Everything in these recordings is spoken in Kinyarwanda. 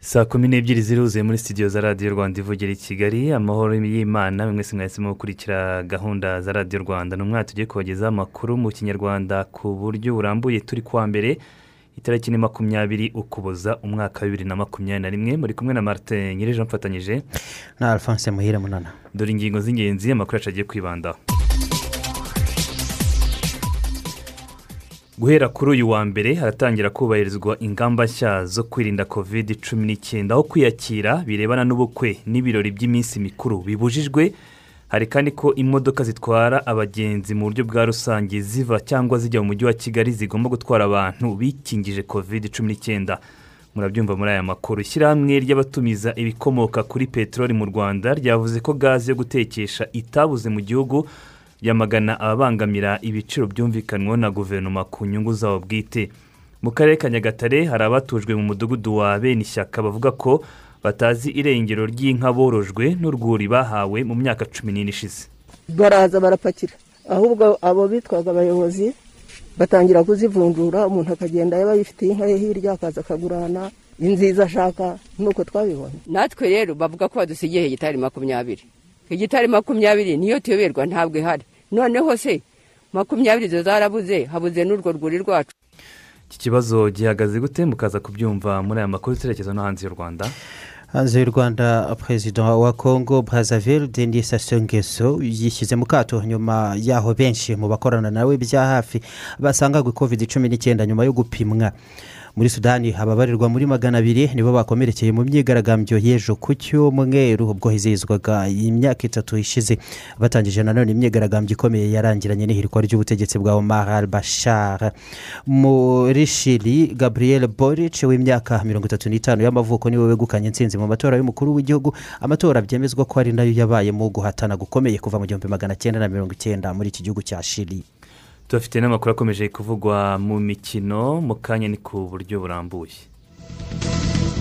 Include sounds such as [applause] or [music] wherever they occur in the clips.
Saa kumi n'ebyiri ziruzuye muri studio za radiyo rwanda ivugira i kigali amahoro y'imana mwese mwahisemo gukurikira gahunda za radiyo rwanda. Ni umwaka tugiye kubagezaho amakuru mu kinyarwanda ku buryo burambuye turi kuwa mbere. Itariki ni makumyabiri ukuboza umwaka wa bibiri na makumyabiri na rimwe muri kumwe na marite nyirije mfatanyije na alphonse muhire munana. Dore ingingo z'ingenzi amakuru yacu agiye kwibandaho guhera kuri uyu wa mbere haratangira kubahirizwa ingamba nshya zo kwirinda kovide cumi n'icyenda aho kwiyakira birebana n'ubukwe n'ibirori by'iminsi mikuru bibujijwe hari kandi ko imodoka zitwara abagenzi mu buryo bwa rusange ziva cyangwa zijya mu mujyi wa kigali zigomba gutwara abantu bikingije kovide cumi n'icyenda. Murabyumva muri aya makuru. Ishyirahamwe ry'abatumiza ibikomoka kuri peteroli mu rwanda ryavuze ko gaze yo gutekesha itabuze mu gihugu yamagana ababangamira ibiciro byumvikanwa na guverinoma ku nyungu zabo bwite. Mu karere ka nyagatare hari abatujwe mu mudugudu wa bene ishyaka bavuga ko batazi irengero ry'inka borojwe n'urwuri bahawe mu myaka cumi n'ine ishize baraza barapakira. Ahubwo abo bitwaga abayobozi batangira kuzivunjura umuntu akagenda yaba yifitiye inka ye hirya akaza akagurana. Inziza ashaka nuko twabibonye natwe rero bavuga ko badusigiye hegitari makumyabiri. Hegitari makumyabiri niyo tuyoberwa ntabwo ihari. Noneho se makumyabiri zo zarabuze habuze n'urwo rwuri rwacu. Iki kibazo gihagaze gute? Mukaza kubyumva muri aya makuru turerekeza no hanze y'u rwanda. Hanze y'u rwanda perezida wa kongo brazaville denis sassou nguesso yishyize mu kato nyuma yaho benshi mu bakorana nawe bya hafi basangagwe covid cumi n'icyenda nyuma yo gupimwa. Muri sudani ababarirwa muri magana abiri nibo bakomerekeye mu myigaragambyo y'ejo. Ku cyumweru ubwo hizihizwaga imyaka itatu ishize? Batangije nanone imyigaragambyo ikomeye yarangiranye n'ihirikwa ry'ubutegetsi bwa omar al bashar muri shiri gabriel boric w'imyaka mirongo itatu n'itanu y'amavuko ni we wegukanye insinzi mu matora y'umukuru w'igihugu. Amatora byemezwa ko ari na yo yabayemo guhatana gukomeye kuva mu gihumbi magana cyenda na mirongo icyenda muri iki gihugu cya shiri tubafite n'amakuru akomeje kuvugwa mu mikino mu kanya ni ku buryo burambuye.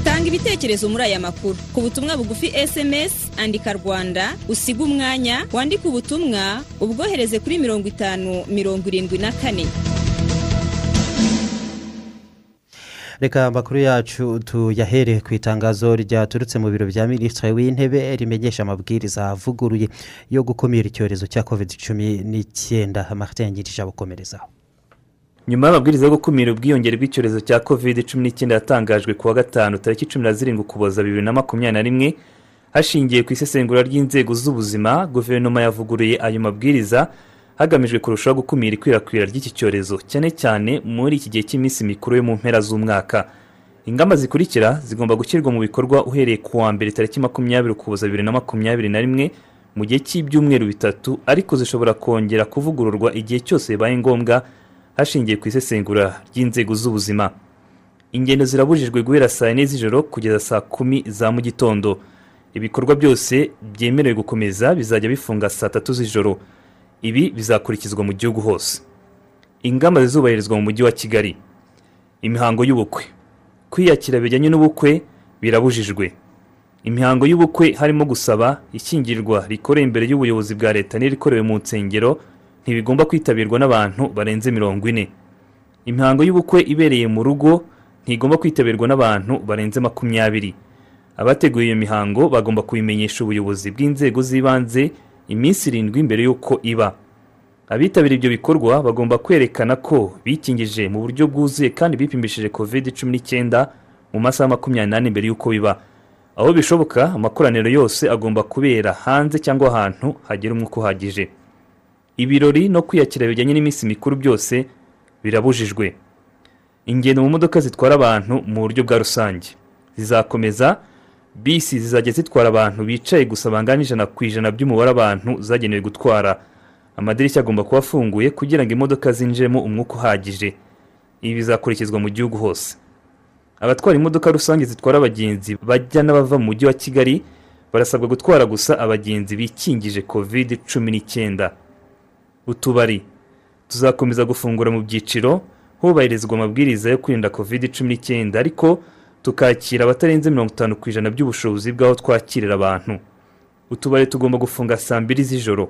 Tanga ibitekerezo muri aya makuru. Ku butumwa bugufi esemesi andika rwanda usiga umwanya wandike ubutumwa ubwohereze kuri mirongo itanu mirongo irindwi na kane. Reka amakuru yacu tuyahere ku itangazo ryaturutse mu biro bya minisitiri w'intebe rimenyesha amabwiriza avuguruye yo gukumira icyorezo cya covid cumi n'icyenda. Martin yangirije abukomerezaho nyuma y'amabwiriza yo gukumira ubwiyongere bw'icyorezo cya covid cumi n'icyenda yatangajwe ku wa gatanu tariki cumi na zirindwi ukuboza bibiri na makumyabiri na rimwe hashingiwe ku isesengura ry'inzego z'ubuzima guverinoma yavuguruye ayo mabwiriza hagamijwe kurushaho gukumira ikwirakwira ry'iki cyorezo cyane cyane muri iki gihe cy'iminsi mikuru yo mu mpera z'umwaka. Ingamba zikurikira zigomba gushyirwa mu bikorwa uhereye ku wa mbere tariki makumyabiri ukuboza bibiri na makumyabiri na rimwe mu gihe cy'ibyumweru bitatu ariko zishobora kongera kuvugururwa igihe cyose bibaye ngombwa hashingiwe ku isesengura ry'inzego z'ubuzima. Ingendo zirabujijwe guhera saa yine z'ijoro kugeza saa kumi za mu gitondo. Ibikorwa byose byemerewe gukomeza bizajya bifunga saa tatu z'ijoro. Ibi bizakurikizwa mu gihugu hose. Ingamba zizubahirizwa mu mujyi wa kigali. Imihango y'ubukwe. Kwiyakira bijyanye n'ubukwe birabujijwe. Imihango y'ubukwe harimo gusaba ishyingirwa rikoreye imbere y'ubuyobozi bwa leta n'irikorewe mu nsengero ntibigomba kwitabirwa n'abantu barenze mirongo ine. Imihango y'ubukwe ibereye mu rugo ntigomba kwitabirwa n'abantu barenze makumyabiri. Abateguye iyo mihango bagomba kubimenyesha ubuyobozi bw'inzego z'ibanze iminsi irindwi mbere y'uko iba. Abitabira ibyo bikorwa bagomba kwerekana ko bikingije mu buryo bwuzuye kandi bipimishije covid cumi n'icyenda mu masaha makumyabiri n'ane mbere y'uko biba. Aho bishoboka amakoraniro yose agomba kubera hanze cyangwa ahantu hagera umwuka uhagije. Ibirori no kwiyakira bijyanye n'iminsi mikuru byose birabujijwe. Ingendo mu modoka zitwara abantu mu buryo bwa rusange. Zizakomeza bisi zizajya zitwara abantu bicaye gusa bangana ijana ku ijana by'umubare w'abantu zagenewe gutwara. Amadirishya agomba kuba afunguye kugira ngo imodoka zinjiremo umwuka uhagije. Ibi bizakurikizwa mu gihugu hose. Abatwara imodoka rusange zitwara abagenzi bajya n'abava mu mujyi wa kigali barasabwa gutwara gusa abagenzi bikingije covid cumi n'icyenda. Utubari. Tuzakomeza gufungura mu byiciro hubahirizwa amabwiriza yo kwirinda covid cumi n'icyenda ariko tukakira abatarenze mirongo itanu ku ijana by'ubushobozi bw'aho twakirira abantu. Utubari tugomba gufunga saa mbiri z'ijoro.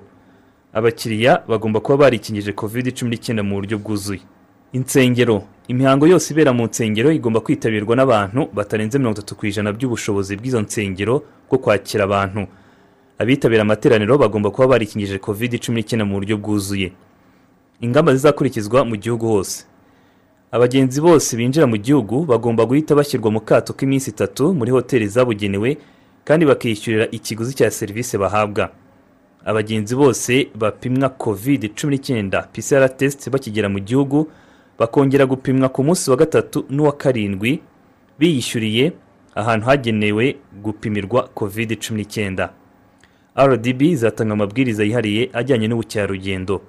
Abakiriya bagomba kuba barikingije covid cumi n'icyenda mu buryo bwuzuye. Insengero. Imihango yose ibera mu nsengero igomba kwitabirwa n'abantu batarenze mirongo itatu ku ijana by'ubushobozi bw'izo nsengero bwo kwakira abantu. Abitabira amateraniro bagomba kuba barikingije covid cumi n'icyenda mu buryo bwuzuye. Ingamba zizakurikizwa mu gihugu hose. Abagenzi bose binjira mu gihugu bagomba guhita bashyirwa mu kato k'iminsi itatu muri hoteli zabugenewe kandi bakishyurira ikiguzi cya serivisi bahabwa. Abagenzi bose bapimwa covid cumi n'icyenda pcr test bakigera mu gihugu bakongera gupimwa ku munsi wa gatatu n'uwa karindwi biyishyuriye ahantu hagenewe gupimirwa covid cumi n'icyenda. Rdb izatanga amabwiriza yihariye ajyanye n'ubukerarugendo.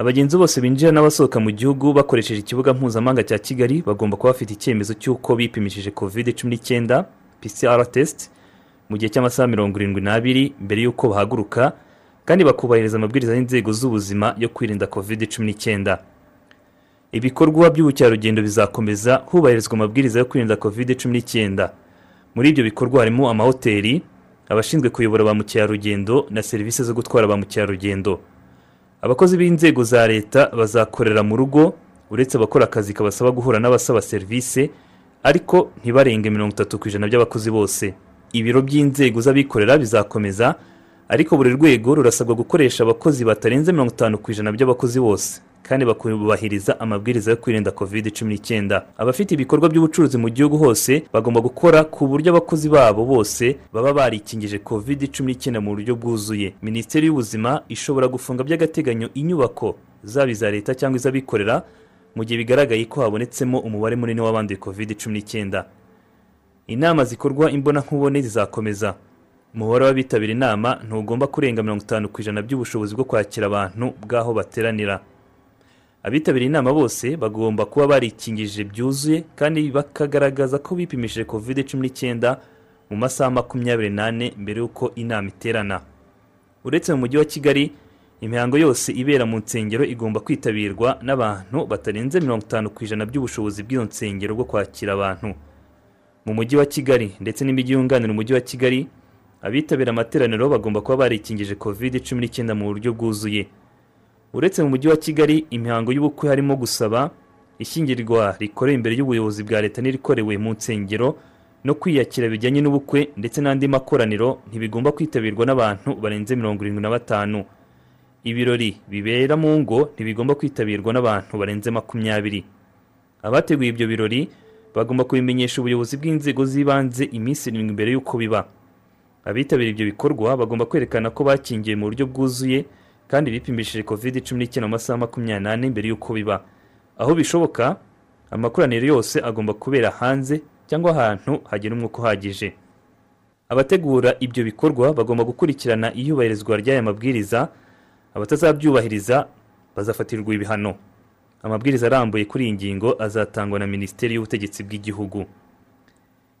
Abagenzi bose binjira n'abasohoka mu gihugu bakoresheje ikibuga mpuzamahanga cya kigali bagomba kuba bafite icyemezo cy'uko bipimishije covid cumi n'icyenda pcr test mu gihe cy'amasaha mirongo irindwi n'abiri mbere y'uko bahaguruka kandi bakubahiriza amabwiriza y'inzego z'ubuzima yo kwirinda covid cumi n'icyenda. Ibikorwa by'ubukerarugendo bizakomeza hubahirizwa amabwiriza yo kwirinda covid cumi n'icyenda. Muri ibyo bikorwa harimo amahoteli abashinzwe kuyobora ba mukerarugendo na serivisi zo gutwara ba mukerarugendo. Abakozi b'inzego za leta bazakorera mu rugo uretse abakora akazi kabasaba guhura n'abasaba serivisi ariko ntibarenge mirongo itatu ku ijana by'abakozi bose. Ibiro by'inzego z'abikorera bizakomeza ariko buri rwego rurasabwa gukoresha abakozi batarenze mirongo itanu ku ijana by'abakozi bose. Kandi bakubahiriza amabwiriza yo kwirinda covid cumi n'icyenda. Abafite ibikorwa by'ubucuruzi mu gihugu hose bagomba gukora ku buryo abakozi babo bose baba barikingije covid cumi n'icyenda mu buryo bwuzuye. Minisiteri y'ubuzima ishobora gufunga by'agateganyo inyubako zaba iza leta cyangwa iz'abikorera mu gihe bigaragaye ko habonetsemo umubare munini w'abanduye covid cumi n'icyenda. Inama zikorwa imbonankubone zizakomeza. Umubare w'abitabira inama ntugomba kurenga mirongo itanu ku ijana by'ubushobozi bwo kwakira abantu bw'aho bateranira. Abitabiriye inama bose bagomba kuba barikingije byuzuye kandi bakagaragaza ko bipimishije covid cumi n'icyenda mu masaha makumyabiri n'ane mbere y'uko inama iterana. Uretse mu mujyi wa kigali imihango yose ibera mu nsengero igomba kwitabirwa n'abantu batarenze mirongo itanu ku ijana by'ubushobozi bw'izo nsengero bwo kwakira abantu. Mu mujyi wa kigali ndetse n'imijyi yunganira umujyi wa kigali abitabira amateraniro bagomba kuba barikingije covid cumi n'icyenda mu buryo bwuzuye. Uretse mu mujyi wa kigali imihango y'ubukwe harimo gusaba ishyingirwa rikorewe imbere y'ubuyobozi bwa leta n'irikorewe mu nsengero no kwiyakira bijyanye n'ubukwe ndetse n'andi makoraniro ntibigomba kwitabirwa n'abantu barenze mirongo irindwi na batanu. Ibirori bibera mu ngo ntibigomba kwitabirwa n'abantu barenze makumyabiri. Abateguye ibyo birori bagomba kubimenyesha ubuyobozi bw'inzego z'ibanze iminsi irindwi mbere y'uko biba. Abitabira ibyo bikorwa bagomba kwerekana ko bakingiye mu buryo bwuzuye kandi bipimishije covid cumi n'icyenda mu masaha makumyabiri n'ane mbere y'uko biba. Aho bishoboka amakoraniro yose agomba kubera hanze cyangwa ahantu hagira umwuka uhagije. Abategura ibyo bikorwa bagomba gukurikirana iyubahirizwa ry'aya mabwiriza abatazabyubahiriza bazafatirwa ibihano. Amabwiriza arambuye kuri iyi ngingo azatangwa na minisiteri y'ubutegetsi bw'igihugu.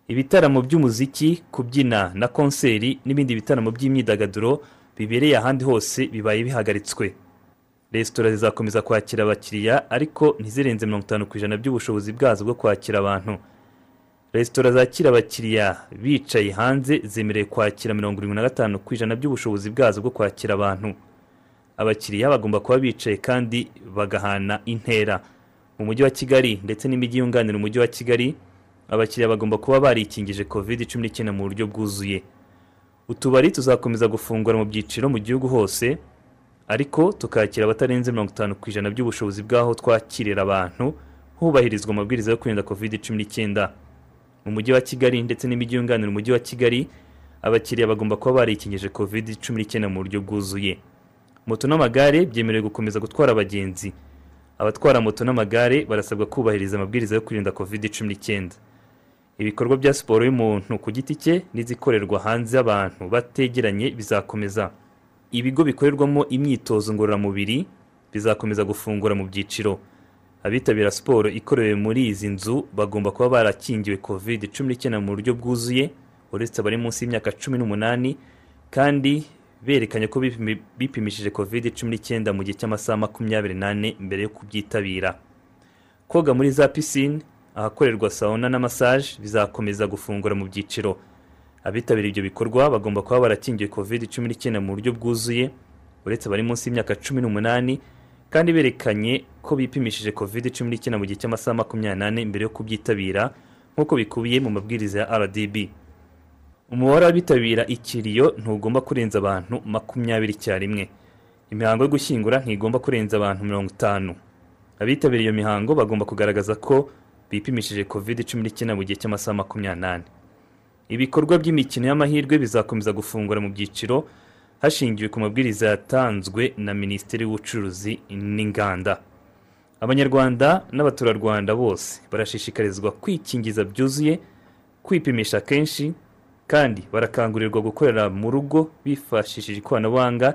Ibitaramo by'umuziki kubyina na konseri n'ibindi bitaramo by'imyidagaduro bibereye ahandi hose bibaye bihagaritswe. Resitora zizakomeza kwakira abakiriya ariko ntizirenze mirongo itanu ku ijana by'ubushobozi bwazo bwo kwakira abantu. Resitora zakira abakiriya bicaye hanze zemerewe kwakira mirongo irindwi na gatanu ku ijana by'ubushobozi bwazo bwo kwakira abantu. Abakiriya bagomba kuba bicaye kandi bagahana intera. Mu mujyi wa kigali ndetse n'imijyi yunganira umujyi wa kigali abakiriya bagomba kuba barikingije covid cumi n'icyenda mu buryo bwuzuye. Utubari tuzakomeza gufungura mu byiciro mu gihugu hose ariko tukakira abatarenze mirongo itanu ku ijana by'ubushobozi bw'aho twakirira abantu hubahirizwa amabwiriza yo kwirinda covid cumi n'icyenda. Mu mujyi wa kigali ndetse n'imijyi yunganira umujyi wa kigali abakiriya bagomba kuba barikingije covid cumi n'icyenda mu buryo bwuzuye. Moto n'amagare byemerewe gukomeza gutwara abagenzi. Abatwara moto n'amagare barasabwa kubahiriza amabwiriza yo kwirinda covid cumi n'icyenda. Ibikorwa bya siporo y'umuntu ku giti cye n'izikorerwa hanze y'abantu bategeranye bizakomeza. Ibigo bikorerwamo imyitozo ngororamubiri bizakomeza gufungura mu byiciro. Abitabira siporo ikorewe muri izi nzu bagomba kuba barakingiwe covid cumi n'icyenda mu buryo bwuzuye uretse abari munsi y'imyaka cumi n'umunani kandi berekanye ko bipimi- bipimishije covid cumi n'icyenda mu gihe cy'amasaha makumyabiri n'ane mbere yo kubyitabira. Koga muri za pisine ahakorerwa sauna na massage bizakomeza gufungura mu byiciro. Abitabira ibyo bikorwa bagomba kuba barakingiwe covid cumi n'icyenda mu buryo bwuzuye uretse abari munsi y'imyaka cumi n'umunani kandi berekanye ko bipimishije covid cumi n'icyenda mu gihe cy'amasaha makumyabiri n'ane mbere yo kubyitabira nk'uko bikubiye mu mabwiriza ya rdb umubare w'abitabira ikiriyo ntugomba kurenza abantu makumyabiri icyarimwe imihango yo gushyingura ntigomba kurenza abantu mirongo itanu. Abitabiriye iyo mihango bagomba kugaragaza ko bipimishije covid cumi n'icyenda mu gihe cy'amasaha makumyabiri n'ane. Ibikorwa by'imikino y'amahirwe bizakomeza gufungura mu byiciro hashingiwe ku mabwiriza yatanzwe na minisiteri y'ubucuruzi n'inganda. Abanyarwanda n'abaturarwanda bose barashishikarizwa kwikingiza byuzuye kwipimisha kenshi kandi barakangurirwa gukorera mu rugo bifashishije ikoranabuhanga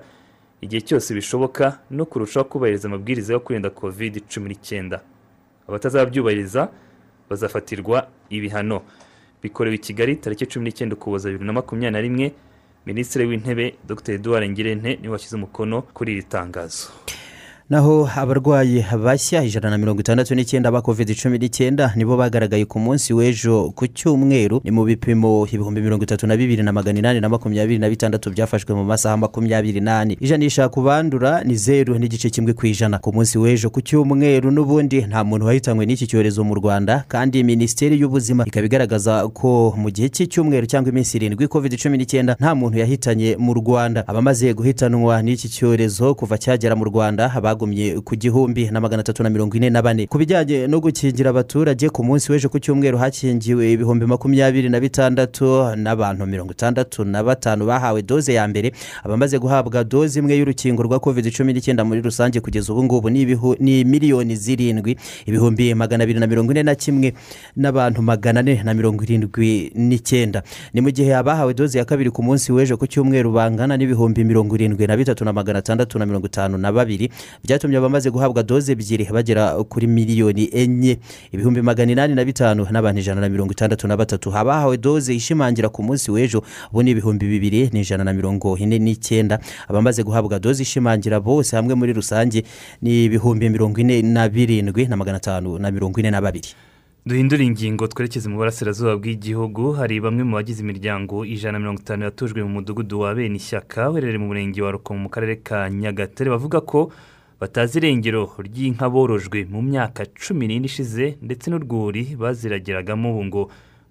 igihe cyose bishoboka no kurushaho kubahiriza amabwiriza yo kwirinda covid cumi n'icyenda abatazabyubahiriza bazafatirwa ibihano. Bikorewe i kigali tariki cumi n'icyenda ukuboza bibiri na makumyabiri na rimwe minisitiri w'intebe dr. Eduard ngirente ni we washyize umukono kuri iri tangazo. Naho abarwayi bashya ijana na mirongo itandatu n'icyenda ba covid cumi n'icyenda nibo bagaragaye ku munsi w'ejo ku cyumweru ni mu bipimo ibihumbi mirongo itatu na bibiri na magana inani na makumyabiri na bitandatu byafashwe mu masaha makumyabiri n'ane. Ijanisha ku bandura ni zeru n'igice kimwe ku ijana. Ku munsi w'ejo ku cyumweru n'ubundi nta muntu wahitanywe n'iki cyorezo mu rwanda kandi minisiteri y'ubuzima ikaba igaragaza ko mu gihe cy'icyumweru cyangwa iminsi irindwi covid cumi n'icyenda nta muntu yahitanye mu rwanda. Abamaze guhitanwa n'iki cyorezo kuva cyagera mu rwanda bagumye ku gihumbi na magana atatu na mirongo ine na bane. Ku bijyanye no gukingira abaturage ku munsi w'ejo ku cyumweru hakingiwe ibihumbi makumyabiri na bitandatu n'abantu mirongo itandatu na batanu. Bahawe doze ya mbere abamaze guhabwa doze imwe y'urukingo rwa covid cumi n'icyenda muri rusange kugeza ubu ngubu ni miliyoni zirindwi ibihumbi magana abiri na mirongo ine na kimwe n'abantu magana ane na mirongo irindwi n'icyenda. Ni mu gihe abahawe doze ya kabiri ku munsi w'ejo ku cyumweru bangana n'ibihumbi mirongo irindwi na bitatu na magana atandatu na mirongo itanu na babiri byatumye abamaze guhabwa doze ebyiri bagera kuri miliyoni enye. Ibihumbi magana inani na bitanu n'abantu ijana na mirongo itandatu na batatu. Abahawe doze ishimangira ku munsi w'ejo. Bo ni ibihumbi bibiri n'ijana na mirongo ine n'icyenda. Abamaze guhabwa doze ishimangira bose hamwe muri rusange ni ibihumbi mirongo ine na birindwi na magana atanu na mirongo ine na babiri. Duhindure ingingo twerekeze mu burasirazuba bw'igihugu. Hari bamwe mu bagize imiryango ijana na mirongo itanu yatujwe mu mudugudu wa bene ishyaka uherereye mu murenge wa rukomo mu karere ka nyagatare bavuga ko batazi irengero ry'inka borojwe mu myaka cumi n'ine ishize ndetse n'urwuri baziragiragamo ubu ngo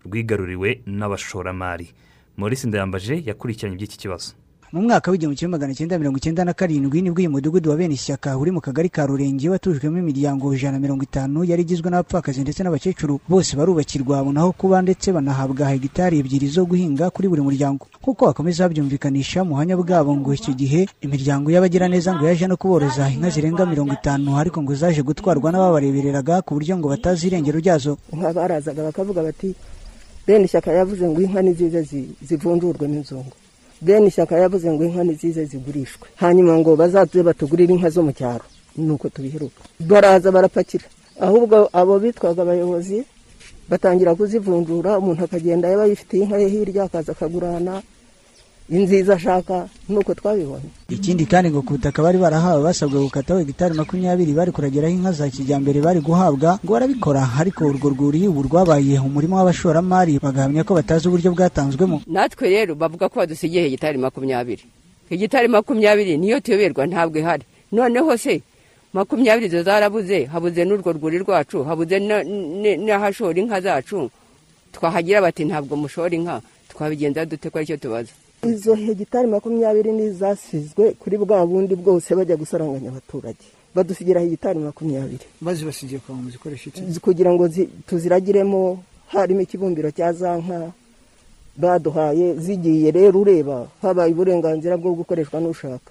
rwigaruriwe n'abashoramari. Maurice ndayambaje yakurikiranye iby'iki kibazo. Mu mwaka w'igihumbi kimwe magana cyenda mirongo icyenda na karindwi ni bwo uyu mudugudu wa bene ishyaka uri mu kagari ka rurenge watujwemo imiryango ijana na mirongo itanu yari igizwe n'abapfakazi ndetse n'abakecuru. Bose barubakirwa babona aho kuba ndetse banahabwa hegitari ebyiri zo guhinga kuri buri muryango. Nk'uko bakomeza babyumvikanisha mu buhamya bwabo ngo icyo gihe imiryango y'abagiraneza ngo yaje no kuboroza inka zirenga mirongo itanu ariko ngo zaje gutwarwa n'ababarebereraga ku buryo ngo batazi irengero ryazo. Barazaga bakavuga bati bene ishyaka yavuze ngo inka nizize zi- zivunjurwe n'inzungu. Bene ishyaka yavuze ngo inka nizize zigurishwe. Hanyuma ngo bazaze batugurire inka zo mu cyaro. Nuko tubiheruka. Baraza barapakira. Ahubwo abo bitwaga abayobozi batangira kuzivunjura umuntu akagenda yaba yifitiye inka ye hirya akaza akagurana. Inziza ashaka nuko twabibonye ikindi kandi ngo ku butaka bari barahawe basabwe gukataho hegitari makumyabiri bari kuragiraho inka za kijyambere bari guhabwa ngo barabikora. Ariko urwo rwuri ubu rwabaye umurimo w'abashoramari bagahamya ko batazi uburyo bwatanzwemo. Natwe rero bavuga ko badusigiye hegitari makumyabiri. Hegitari makumyabiri niyo tuyoberwa ntabwo ihari. Noneho se makumyabiri zo zarabuze habuze n'urwo rwuri rwacu habuze n'ahashora inka zacu. Twahagira bati ntabwo mushora inka twabigenza dute ko ari cyo tubaza? Izo hegitari makumyabiri ni zasizwe kuri bwa bundi bwose bajya gusaranganya abaturage. Badusigira hegitari makumyabiri. Bazibasigiye kwa mu zikoresha iki? Kugira ngo zi- tuziragiremo harimo ikibumbiro cya za nka baduhaye zigiye rero ureba habaye uburenganzira bwo gukoreshwa n'ushaka.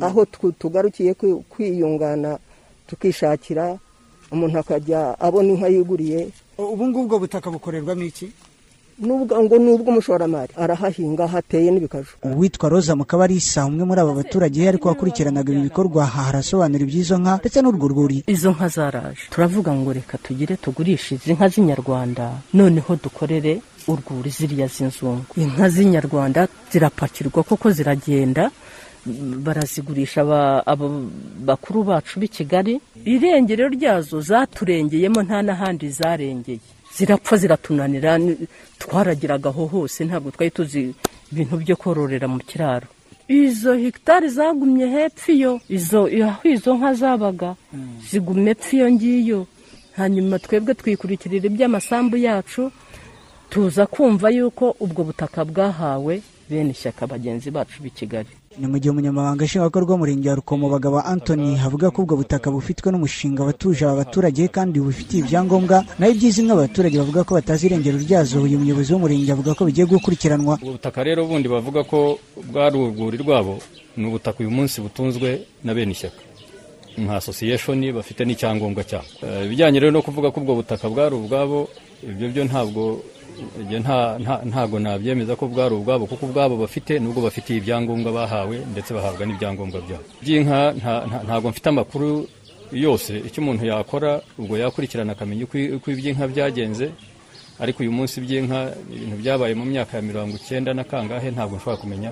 Aho tw- tugarukiye kwi- kwiyungana tukishakira umuntu akajya abona inka yiguriye ubu ngubu ubwo butaka bukorerwamo iki? Ngo nubwo umushoramari arahahinga hateye n'ibikaju. Uwitwa roza mukabarisa umwe muri aba baturage ariko wakurikiranaga ibi bikorwa aha arasobanura iby'izo nka ndetse n'urwo rwuri. Izo nka zaraje. Turavuga ngo reka tugire tugurishe izi nka z'inyarwanda. Noneho dukorere urwuri ziriya z'inzungu. Inka z'inyarwanda zirapakirwa koko ziragenda barazigurisha aba- aba bakuru bacu b'i kigali. Irengero ryazo zaturengeyemo nta n'ahandi zarengeye. Zirapfa ziratunanira ni- twaragiraga aho hose ntabwo twari tuzi ibintu byo kororera mu kiraro. Izo hegitari zagumye hepfo iyo izo aho izo nka zabaga zigumye epfo iyo ngiyo. Hanyuma twebwe twikurikirira iby'amasambu yacu tuza kumva yuko ubwo butaka bwahawe bene ishyaka bagenzi bacu b'i kigali. Ni mu gihe umunyamabanga nshingwabikorwa w'umurenge wa rukomo bagaba antony avuga ko ubwo butaka bufitwe n'umushinga watuje aba baturage kandi bufitiye ibyangombwa naho iby'izi nka abaturage bavuga ko batazi irengero ryazo. Uyu muyobozi w'umurenge avuga ko bigiye gukurikiranwa. Ubwo butaka rero bundi bavuga ko bwari urwuri rwabo ni ubutaka uyu munsi butunzwe na bene ishyaka. Nka asosiyeshoni bafite n'icyangombwa cyabo Eh, ibijyanye rero no kuvuga ko ubwo butaka bwari ubwabo ibyo byo ntabwo ntabwo nabyemeza ko bwari ubwabo kuko ubwabo bafite nubwo bafitiye ibyangombwa bahawe ndetse bahabwa n'ibyangombwa byabo. By'inka nta- nta- ntabwo mfite amakuru yose icyo umuntu yakora ubwo yakurikirana akamenya uko iby'inka byagenze. Ariko uyu munsi by'inka ibintu byabaye mu myaka ya mirongo icyenda na kangahe ntabwo nshobora kumenya.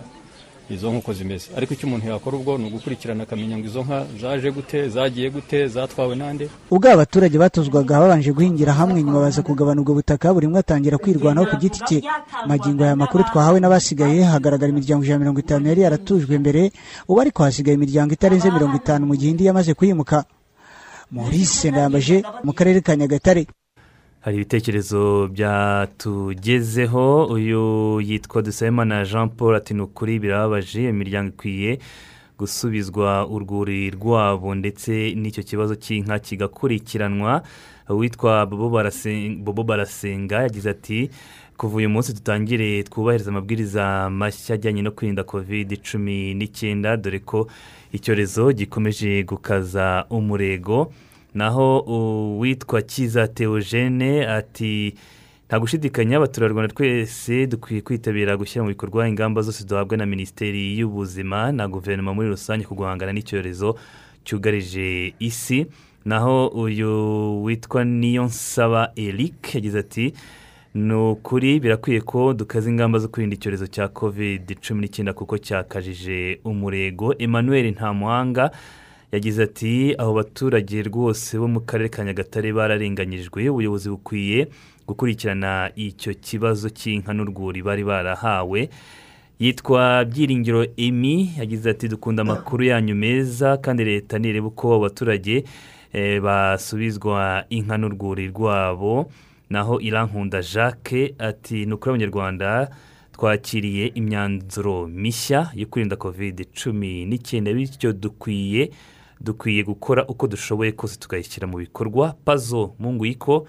Izo nka zimeze. Ariko icyo umuntu yakora ubwo ni ugukurikirana akamenya ngo izo nka zaje gute zagiye gute zatwawe nande? Ubwo abaturage batozwaga babanje guhingira hamwe nyuma baza kugabana ubwo butaka buri umwe atangira kwirwanaho ku giti cye. Magingo aya makuru twahawe n'abasigaye hagaragara imiryango ijana na mirongo itanu yari yaratujwe mbere ubu ariko hasigaye imiryango itarenze mirongo itanu mu gihe indi yamaze kuyimuka maurice ndayambaje mu karere ka nyagatare. Hari ibitekerezo byatugezeho. Uyu yitwa dusabimana jean paul ati ni ukuri birababaje imiryango ikwiye gusubizwa urwuri rwabo ndetse n'icyo kibazo cy'inka kigakurikiranwa. Uwitwa bobo Barasen- bobo barasenga yagize ati kuva uyu munsi dutangire twubahiriza amabwiriza mashya ajyanye no kwirinda covid cumi n'icyenda dore ko icyorezo gikomeje gukaza umurego. Naho uwitwa kiza teogene ati nta gushidikanya abaturarwanda twese dukwiye kwitabira gushyira mu bikorwa ingamba zose duhabwa na minisiteri y'ubuzima na guverinoma muri rusange ku guhangana n'icyorezo cyugarije isi. Naho uyu witwa niyonsaba eric yagize ati ni ukuri birakwiye ko dukaza ingamba zo kwirinda icyorezo cya covid cumi n'icyenda kuko cyakajije umurego. Emmanuel ntamuhanga yagize ati abo baturage rwose bo mu karere ka nyagatare bararenganyijwe ubuyobozi bukwiye gukurikirana icyo kibazo cy'inka n'urwuri bari barahawe. Yitwa byiringiro emi yagize ati dukunda amakuru yanyu meza kandi leta nireba uko abaturage eh, basubizwa inka n'urwuri rwabo. Naho irankunda jacques ati ni ukuri abanyarwanda twakiriye imyanzuro mishya yo kwirinda covid cumi n'icyenda bityo dukwiye dukwiye gukora uko dushoboye kose tukayishyira mu bikorwa. Pazo mungwiko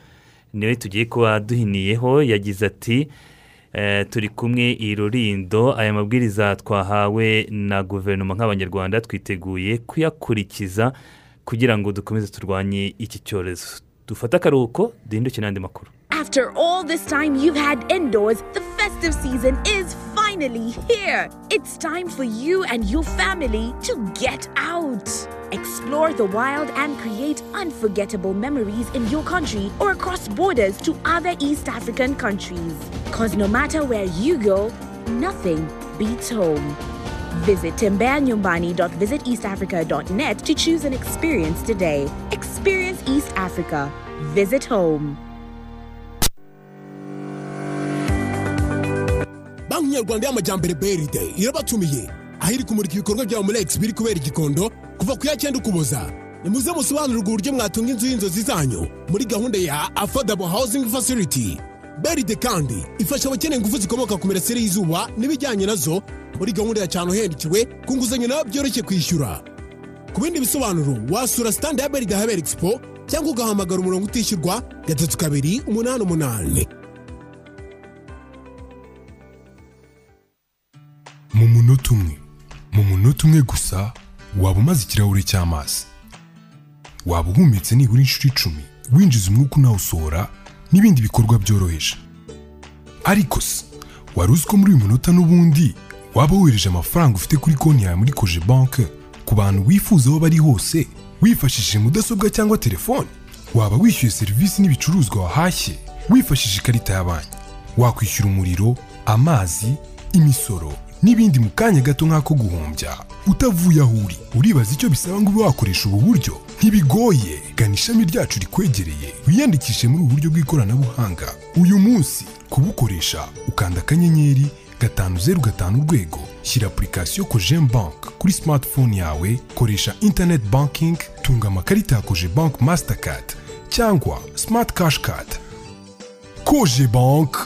ni we tugiye kuba duhiniyeho yagize ati eh, turi kumwe i rurindo. Aya mabwiriza twahawe na guverinoma nk'abanyarwanda twiteguye kuyakurikiza kugira ngo dukomeze turwanye iki cyorezo. Dufate akaruhuko duhinduke n'andi makuru. After all this time you've had indoors, the festive season is finally here. It's time for you and your family to get out. Explore the wild and create unforgettable memories in your country or across borders to other East African countries. Because no matter where you go, nothing beats home. Visit timbeanyumbani.visiteastafrica.net to choose an experience today. Experience East Africa. Visit home. Nyarwanda y'amajyambere brd irabatumiye. Aho iri kumurika ibikorwa byawe muri ex biri kubera igikondo kuva ku ya cyenda ukuboza. Nimuze musobanurirwe uburyo mwatunga inzu y'inzozi zanyu muri gahunda ya affordable housing facility. Brd kandi ifasha abakeneye ingufu zikomoka ku mirasire y'izuba n'ibijyanye na zo muri gahunda ya cyane uhendikiwe ku nguzanyo nawe byoroshye kwishyura. Ku bindi bisobanuro wasura sitandi ya brd habera expo cyangwa ugahamagara umurongo utishyurwa gatatu kabiri umunani umunani. Mu munota umwe. Mu munota umwe gusa waba umaze ikirahure cy'amazi. Waba uhumetse nibura inshuro icumi winjiza umwuka unawusohora n'ibindi bikorwa byoroheje. Ariko se wari uzi ko muri uyu munota n'ubundi waba wohereje amafaranga ufite kuri konti yawe muri koje banke ku bantu wifuza aho bari hose wifashishije mudasobwa cyangwa telefone waba wishyuye serivisi n'ibicuruzwa wahashye wifashishije ikarita ya banki. Wakwishyura umuriro amazi imisoro n'ibindi mu kanya gato nk'ako guhumbya utavuye aho uri uribaza icyo bisaba ngo ube wakoresha ubu buryo. Ntibigoye. Gana ishami ryacu rikwegereye wiyandikishe muri ubu buryo bw'ikoranabuhanga. Uyu munsi kubukoresha ukanda akanyenyeri gatanu zeru gatanu urwego. Shyira apurikasiyo kojem bank kuri smartphone yawe. Koresha internet banking tunga amakarita ya koje bank mastercard cyangwa smart cash card. Koje bank.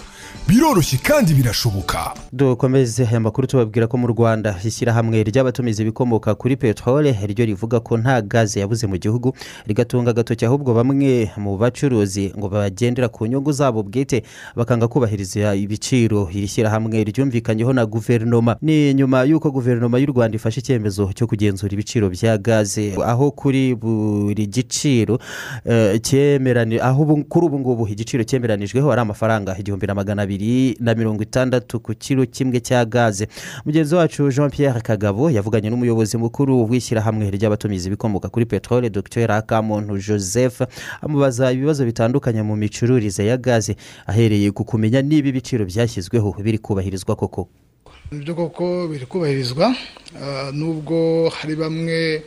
Biroroshye kandi birashoboka. Dukomeze aya makuru tubabwira ko mu rwanda ishyirahamwe ry'abatumiza ibikomoka kuri peteroli ryo rivuga ko nta gaze yabuze mu gihugu rigatunga agatoki ahubwo bamwe mu bacuruzi ngo bagendera ku nyungu zabo bwite bakanga kubahiriza ibiciro. Iri shyirahamwe ryumvikanyeho na guverinoma. Ni nyuma y'uko guverinoma y'u rwanda ifashe icyemezo cyo kugenzura ibiciro bya gaze. Aho kuri buri giciro eh, cyemerani aho kuri ubu ngubu igiciro cyemeranijweho ari amafaranga igihumbi na magana abiri. Na mirongo itandatu ku kiro kimwe cya gaze. Mugenzi wacu jean pierre kagabo yavuganye n'umuyobozi mukuru w'ishyirahamwe ry'abatumizi ibikomoka kuri peteroli dr akamuntu joseph amubaza ibibazo bitandukanye mu micururize ya gaze. Ahereye ku kumenya niba ibiciro byashyizweho biri kubahirizwa koko. Nibyo koko biri kubahirizwa ah, nubwo hari bamwe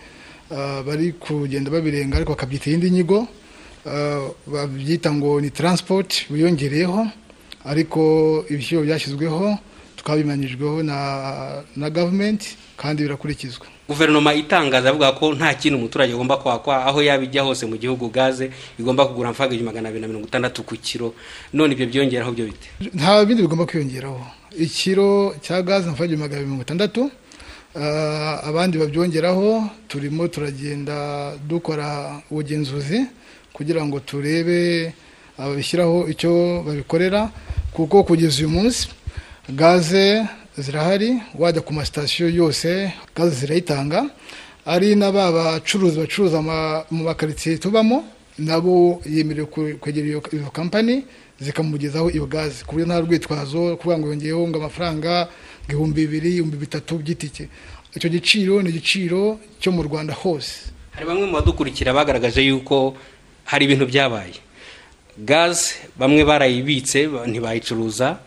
ah, bari kugenda babirenga ariko bakabyita iyindi nyigo ah, babyita ngo ni transport biyongereyeho ariko ibiciro byashyizweho twabimanyijweho na na gavumenti kandi birakurikizwa. Guverinoma itangaza avuga ko nta kintu umuturage agomba kwakwa aho yaba ijya hose mu gihugu gaze igomba kugura amafaranga igihumbi magana abiri na mirongo itandatu ku kiro. None ibyo byongeraho byo bite? Nta bindi bigomba kwiyongeraho. Ikiro cya gaze amafaranga igihumbi magana abiri mirongo itandatu Ah, abandi babyongeraho turimo turagenda dukora ubugenzuzi kugira ngo turebe ababishyiraho icyo babikorera kuko kugeza uyu munsi gaze zirahari wajya ku masitasiyo yose gaze zirayitanga ari na ba bacuruzi bacuruza mu makaritsiye tubamo nabo yemerewe kwegera iyo kampani zikamugezaho iyo gaze. Ku buryo nta rwitwazo kuvuga ngo yongeyeho ngo amafaranga ibihumbi bibiri ibihumbi bitatu by'itike. Icyo giciro ni igiciro cyo mu rwanda hose. Hari bamwe mu badukurikira bagaragaje yuko hari ibintu byabaye. Gaze bamwe barayibitse ba- ntibayicuruza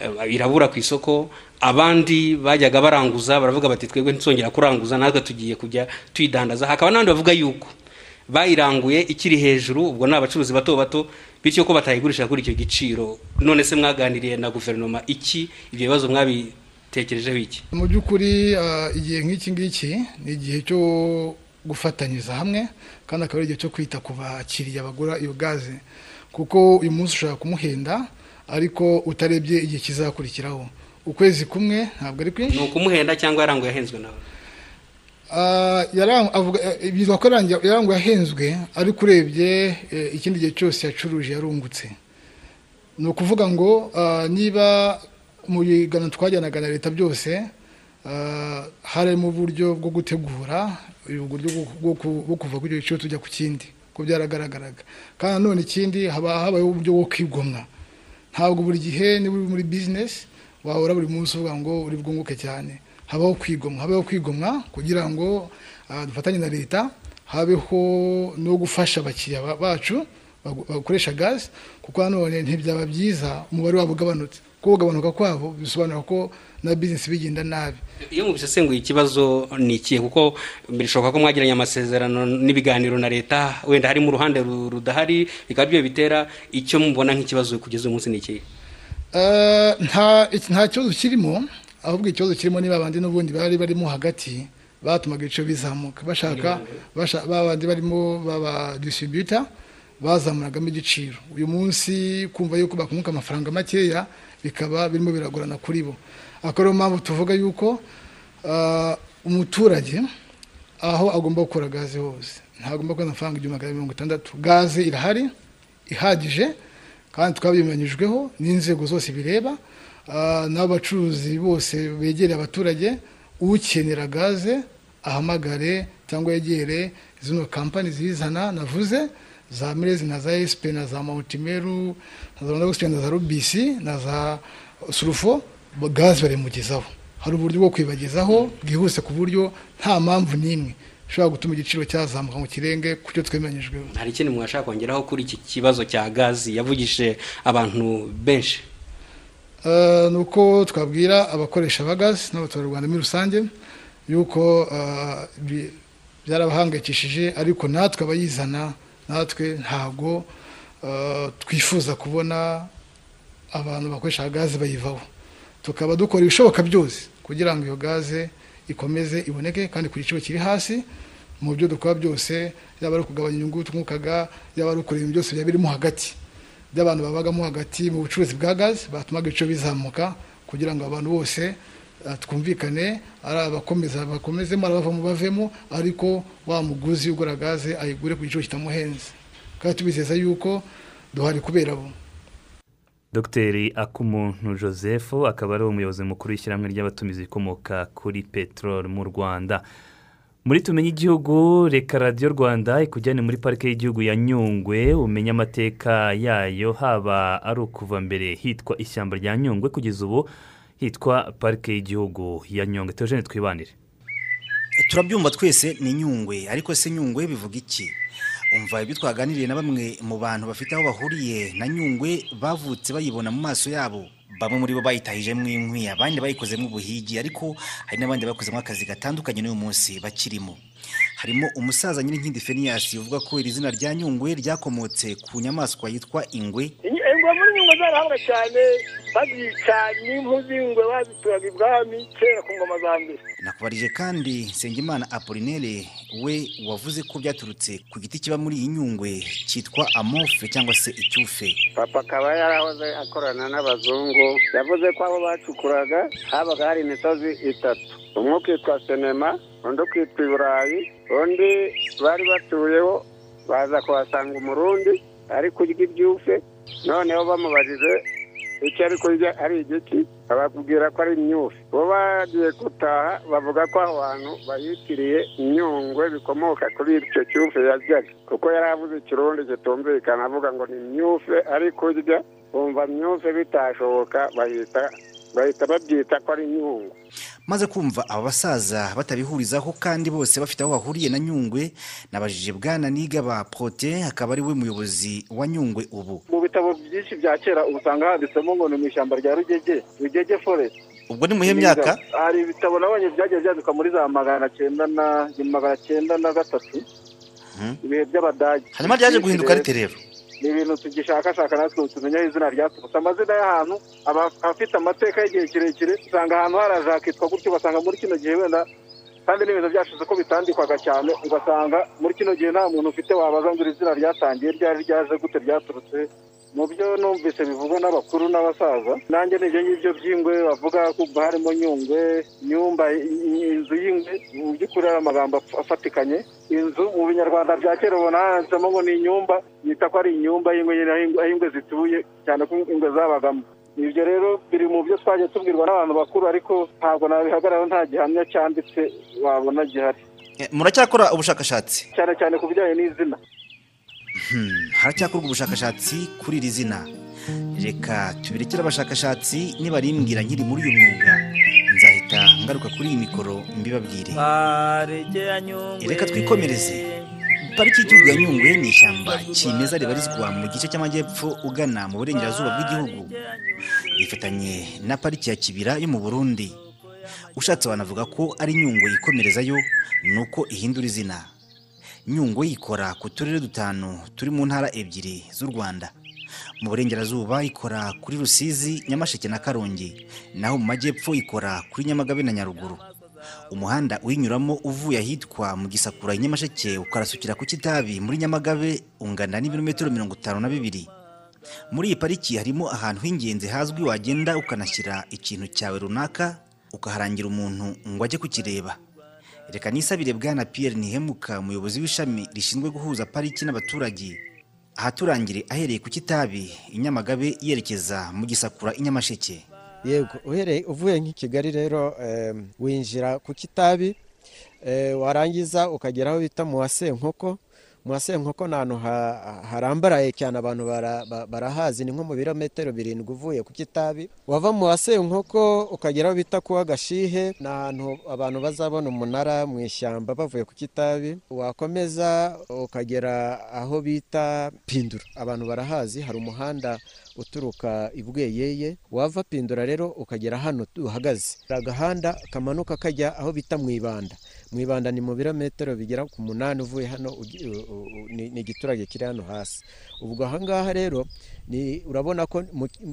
eh, irabura ku isoko abandi bajyaga baranguza baravuga bati twebwe ntituzongera kuranguza natwe tugiye kujya tuyidandaza hakaba n'abandi bavuga yuko bayiranguye ikiri hejuru ubwo ni abacuruzi bato bato bityo ko batayigurisha kuri icyo giciro. None se mwaganiriye na guverinoma iki? Ibyo bibazo mwabitekerejeho iki? Mu by'ukuri ah, igihe nk'iki ngiki ni igihe cyo gufatanyiriza hamwe kandi akaba ari igihe cyo kwita ku bakiriya bagura iyo gaze. Kuko uyu munsi ushobora kumuhenda ariko utarebye igihe kizakurikiraho. Ukwezi kumwe ntabwo ari kwinshi. Ni ukumuhenda cyangwa yaranguye ahenzwe nawe byitwa ko yaranguye ahenzwe ariko urebye eh, ikindi gihe cyose yacuruje yarungutse. Ni ukuvuga ngo ah, niba mu biganiro twajyanaga na leta byose ah, harimo uburyo bwo gutegura uburyo bwo- ku- kuva icyo giciro tujya ku kindi. Ko byaragaragaraga. Kandi nanone ikindi haba habayeho uburyo bwo kwigomwa. Ntabwo buri gihe niba uri muri bizinesi wahora buri munsi uvuga ngo uri bwunguke cyane. Habaho kwigomwa habaho kwigomwa kugira ngo ah, dufatanye na leta habeho no gufasha abakiriya ba- bacu bakoresha gaze kuko nanone ntibyaba byiza umubare wabo ugabanutse. Kuko ugabanuka kwabo bisobanura ko na bizinesi bigenda nabi. Iyo mubisesenguye ikibazo ni ikihe kuko bishoboka ko mwagiranye amasezerano n'ibiganiro na leta wenda harimo uruhande ru- rudahari bikaba byo bitera icyo mubona nk'ikibazo kugeza uyu munsi ni ikihe Eh, nta kibazo kirimo ahubwo ikibazo kirimo niba abandi n'ubundi bari barimo hagati batumaga ibiciro bizamuka. Bashaka basha- ba bandi barimo baba disibuta bazamuragamo igiciro. Uyu munsi kumva yuko bakunguka amafaranga makeya bikaba birimo biragorana kuri bo. Akaba ariyo mpamvu tuvuga yuko eh, umuturage aho agomba gukora gaze hose. Ntagomba kubona amafaranga igihumbi magana mirongo itandatu. Gaze irahari ihagije kandi twabimenyejweho n'inzego zose bireba ah, n'abacuruzi bose begereye abaturage ukenera gaze ahamagare cyangwa yegere zino kampani zizana navuze za mirezi na za esipe na za mawutimeru na za rwanda na za rubisi na za surufo gaze barayimugezaho hari uburyo bwo kuyibagezaho bwihuse ku buryo nta mpamvu n'imwe. Ishobora gutuma igiciro cyazamuka mu kirenge ku cyo twemeranyijweho hari ikindi mwashaka kongeraho kuri iki kibazo cya gazi yavugije abantu benshi? Eh, ni uko twabwira abakoresha ba gazi n'abaturarwanda muri rusange yuko eh, byarabahangayikishije ariko natwe abayizana natwe ntabwo eh, twifuza kubona abantu bakoresha gaze bayivaho. Tukaba dukora ibishoboka byose kugira ngo iyo gaze ikomeze iboneke kandi ku giciro kiri hasi mu byo dukora byose yaba ari ukugabanya inyungu twungukaga yaba ari ibintu byose byaba birimo hagati. By'abantu babagamo hagati mu bucuruzi bwa gaze batumaga ibiciro bizamuka kugira ngo abantu bose eh, twumvikane ari abakomeza bakomezemo ari abavamo bavemo ariko wa muguzi ugura gaze ayigure ku giciro kitamuhenze. Kandi tubizeza yuko duhari kubera bo. Dogiteri akumuntu joseph akaba ari umuyobozi mukuru w'ishyirahamwe ry'abatumizi rikomoka kuri peteroli mu rwanda. Muri tumenye igihugu reka radiyo rwanda ikujyane muri parike y'igihugu ya nyungwe umenye amateka yayo haba ari ukuva mbere hitwa ishyamba rya nyungwe kugeza ubu hitwa parike y'igihugu ya nyungwe. Tujene twibanire. Turabyumva twese ni nyungwe ariko se nyungwe bivuga iki? Umva ibyo twaganiriye na bamwe mu bantu bafite aho bahuriye na nyungwe bavutse bayibona mu maso yabo. Bamwe muri bo bayitahijemo inkwi abandi bayikozemo ubuhigi ariko hari n'abandi bakozemo akazi gatandukanye n'uyu munsi bakirimo. Harimo umusaza nyirinkindi feniyasi uvuga ko iri zina rya nyungwe ryakomotse ku nyamaswa yitwa ingwe. Ingwe muri nyungwe zarahanga cyane bazicanye impu z'ingwe bazituraga ibwami kera ku ngoma za mbere. Nakubarije kandi nsengimana apolinere we wavuze ko byaturutse ku giti kiba muri iyi nyungwe cyitwa amofe cyangwa se icyufe. Papa akaba yarahoze akorana n'abazungu yavuze ko abo bacukuraga habaga hari imisozi itatu. Umwe ukitwa senema undi ukitwa iburayi undi bari batuyeho baza kuhasanga umurundi ari kurya ibyufe noneho bamubajije icyo ari kurya ari igiti bababwira ko ari imyufi bo bagiye gutaha bavuga ko aho hantu bayitiriye inyungwe bikomoka kuri icyo cyufe yaryaga. Kuko yari avuze ikirundi kitumvikana avuga ngo ni imyufe ari kurya bumva myufe bitashoboka bahita babyita ko ari inyungu maze kumva aba basaza batabihurizaho kandi bose bafite aho bahuriye na nyungwe nabajije bwana niga ba prote akaba ari we muyobozi wa nyungwe ubu. Mu bitabo byinshi bya kera usanga handitsemo ngo ni mu ishyamba rya rugege rugege forest. Ubwo ni muhe myaka? Hari ibitabo nabonye byagiye byandikwa muri za magana cyenda na magana cyenda na gatatu ibihe by'abadage. Hanyuma ryaje guhinduka rite rero? Ni ibintu tugishakashaka natwe tumenya aho izina ryaturutse amazina y'ahantu aba afite amateka y'igihe kirekire usanga ahantu haraje hakitwa gutyo ugasanga muri kino gihe wenda kandi n'ibintu byashize ko bitandikwaga cyane ugasanga muri kino gihe nta muntu ufite wabaza ngo iri zina ryatangiye ryari ryaje gute ryaturutse mu byo numvise bivugwa n'abakuru n'abasaza nanjye ni ibyo ngibyo by'ingwe bavuga ko harimo nyungwe nyumba inzu y'ingwe mu by'ukuri ari amagambo afatikanye. Inzu mu binyarwanda bya kera ubona handitsemo ngo ni inyumba yita ko ari inyumba y'ingwe aho ingwe zituye cyane ko ingwe zabagamo. Ibyo rero biri mu byo twagiye tubwirwa n'abantu bakuru ariko ntabwo nabihagararaho nta gihamya cyanditse wabona gihari. Muracyakora ubushakashatsi? Cyane cyane ku bijyanye n'izina. Haracyakorwa ubushakashatsi kuri iri zina. Reka tubirekere abashakashatsi nibarimbwira nkiri muri uyu mwuga. Nzahita ngaruka kuri iyi mikoro mbibabwire. Reka twikomereze. Pariki y'igihugu ya nyungwe ni ishyamba kimeza ribarizwa mu gice cy'amajyepfo ugana mu burengerazuba bw'igihugu. Rifatanye na pariki ya kibira yo mu burundi. Ushatse wanavuga ko ari nyungwe yikomerezayo ni uko ihindura izina. Nyungwe yikora ku turere dutanu turi mu ntara ebyiri z'u rwanda. Mu burengerazuba ikora kuri rusizi nyamasheke na karongi. Naho mu majyepfo ikora kuri nyamagabe na nyaruguru. Umuhanda uyinyuramo uvuye ahitwa mu gisakura nyamasheke ukarasukira ku kitabi muri nyamagabe ungana n'ibirometero mirongo itanu na bibiri. Muri iyi pariki harimo ahantu h'ingenzi hazwi wagenda ukanashyira ikintu cyawe runaka ukaharangira umuntu ngo ajye kukireba. Reka nisabire bwana Pierre ntihemuka umuyobozi w'ishami rishinzwe guhuza pariki n'abaturage ahaturangire ahereye ku kitabi inyamagabe yerekeza mu gisakura inyamasheke yego uhereye uvuye nk'i kigali rero winjira ku kitabi Eh, warangiza ukagera aho bita mu wasenkoko wasenkoko ni ahantu ha- harambaraye cyane abantu bara- ba- barahazi ni nko mu birometero birindwi uvuye ku kitabi. Wava mu wasenkoko ukagera aho bita kuwa gashihe ni ahantu abantu bazabona umunara mu ishyamba bavuye ku kitabi. Wakomeza ukagera aho bita pindura abantu barahazi hari umuhanda uturuka i bweyeye wava pindura rero ukagera hano uhagaze agahanda kamanuka kajya aho bita mu ibanda mu ibanda ni mu birometero bigera ku munani uvuye hano ni igiturage kiri hano hasi. Ubwo ahangaha rero ni urabona ko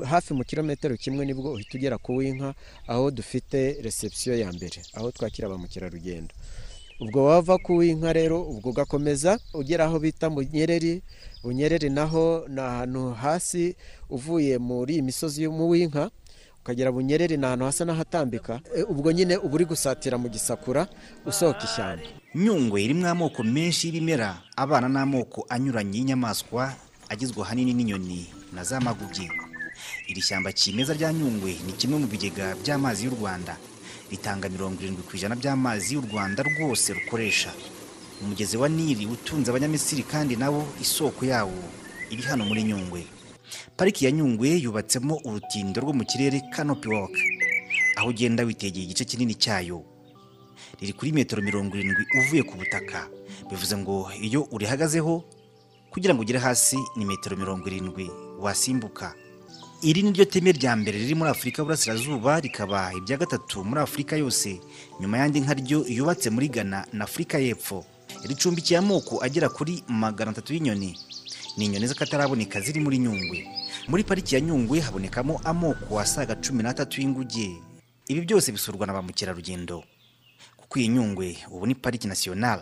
hafi mu kilometero kimwe ni bwo uhita ugera ku w'inka aho dufite reception ya mbere aho twakira ba mukerarugendo. Ubwo wava ku w'inka rero ubwo ugakomeza ugera aho bita mu nyereri bunyereri naho ni ahantu hasi uvuye muri iyi misozi mu w'inka ukagera bunyereri ni ahantu hasa n'ahatambika. E, ubwo nyine uba uri gusatira mu gisakura usohoka ishyamba. Nyungwe irimo amoko menshi y'ibimera abana n'amoko anyuranye y'inyamaswa agizwe ahanini n'inyoni na za maguge iri shyamba kimeza rya nyungwe ni kimwe mu bigega by'amazi y'u rwanda. Ritanga mirongo irindwi ku ijana by'amazi y'u rwanda rwose rukoresha. Umugezi wa nili utunze abanyamisiri kandi nawo isoko yawo iri hano muri nyungwe. Pariki ya nyungwe yubatsemo urutindo rwo mu kirere canopy walk. Aho ugenda witegeye igice kinini cyayo. Riri kuri metero mirongo irindwi uvuye ku butaka. Bivuze ngo iyo urihagazeho kugira ngo ugere hasi ni metero mirongo irindwi. Wasimbuka. Iri ni ryo teme rya mbere riri muri afurika y'uburasirazuba rikaba irya gatatu muri afurika yose. Nyuma y'andi nka ryo yubatse muri ghana na afurika y'epfo. Ricumbikiye amoko agera kuri magana atatu y'inyoni. Ni inyoni z'akataraboneka ziri muri nyungwe. Muri pariki ya nyungwe habonekamo amoko asaga cumi n'atatu y'inguge. Ibi byose bisurwa na ba mukerarugendo. Kuko iyi nyungwe ubu ni pariki nasiyonari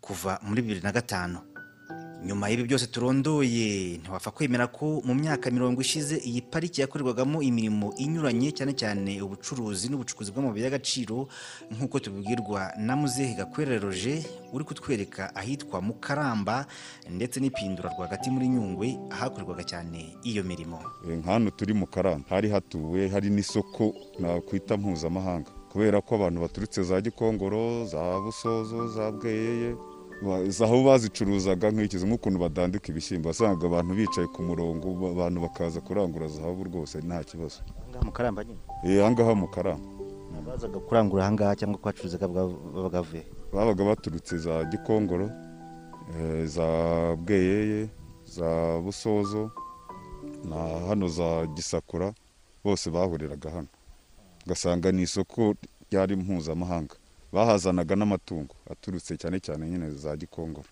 kuva muri bibiri na gatanu. Nyuma y'ibi byose turondoye ntiwapfa kwemera ko mu myaka mirongo ishize iyi pariki yakorerwagamo imirimo inyuranye cyane cyane ubucuruzi n'ubucukuzi bw'amabuye y'agaciro nk'uko tubibwirwa na muzehe gakwere roje uri kutwereka ahitwa mukaramba ndetse n'ipindura rwagati muri nyungwe ahakorerwaga cyane iyo mirimo. Nk'ahantu turi mu karamba hari hatuwe hari n'isoko nakwita mpuzamahanga. Kubera ko abantu baturutse za gikongoro za busozo za bweyeye aho bazicuruzaga nk'ikizi nk'ukuntu badandika ibishyimbo wasangaga abantu bicaye ku murongo ba- abantu bakaza kurangura zahabu rwose nta kibazo. Eh, ahangaha mu karamba. Bazaga kurangura ahangaha cyangwa kuhacuruzaga babaga bavuye babaga baturutse za gikongoro eh, za bweyeye za busozo na hano za gisakura bose bahuriraga hano. Ugasanga ni isoko ryari mpuzamahanga. Bahazanaga n'amatungo aturutse cyane cyane nyine za gikongoro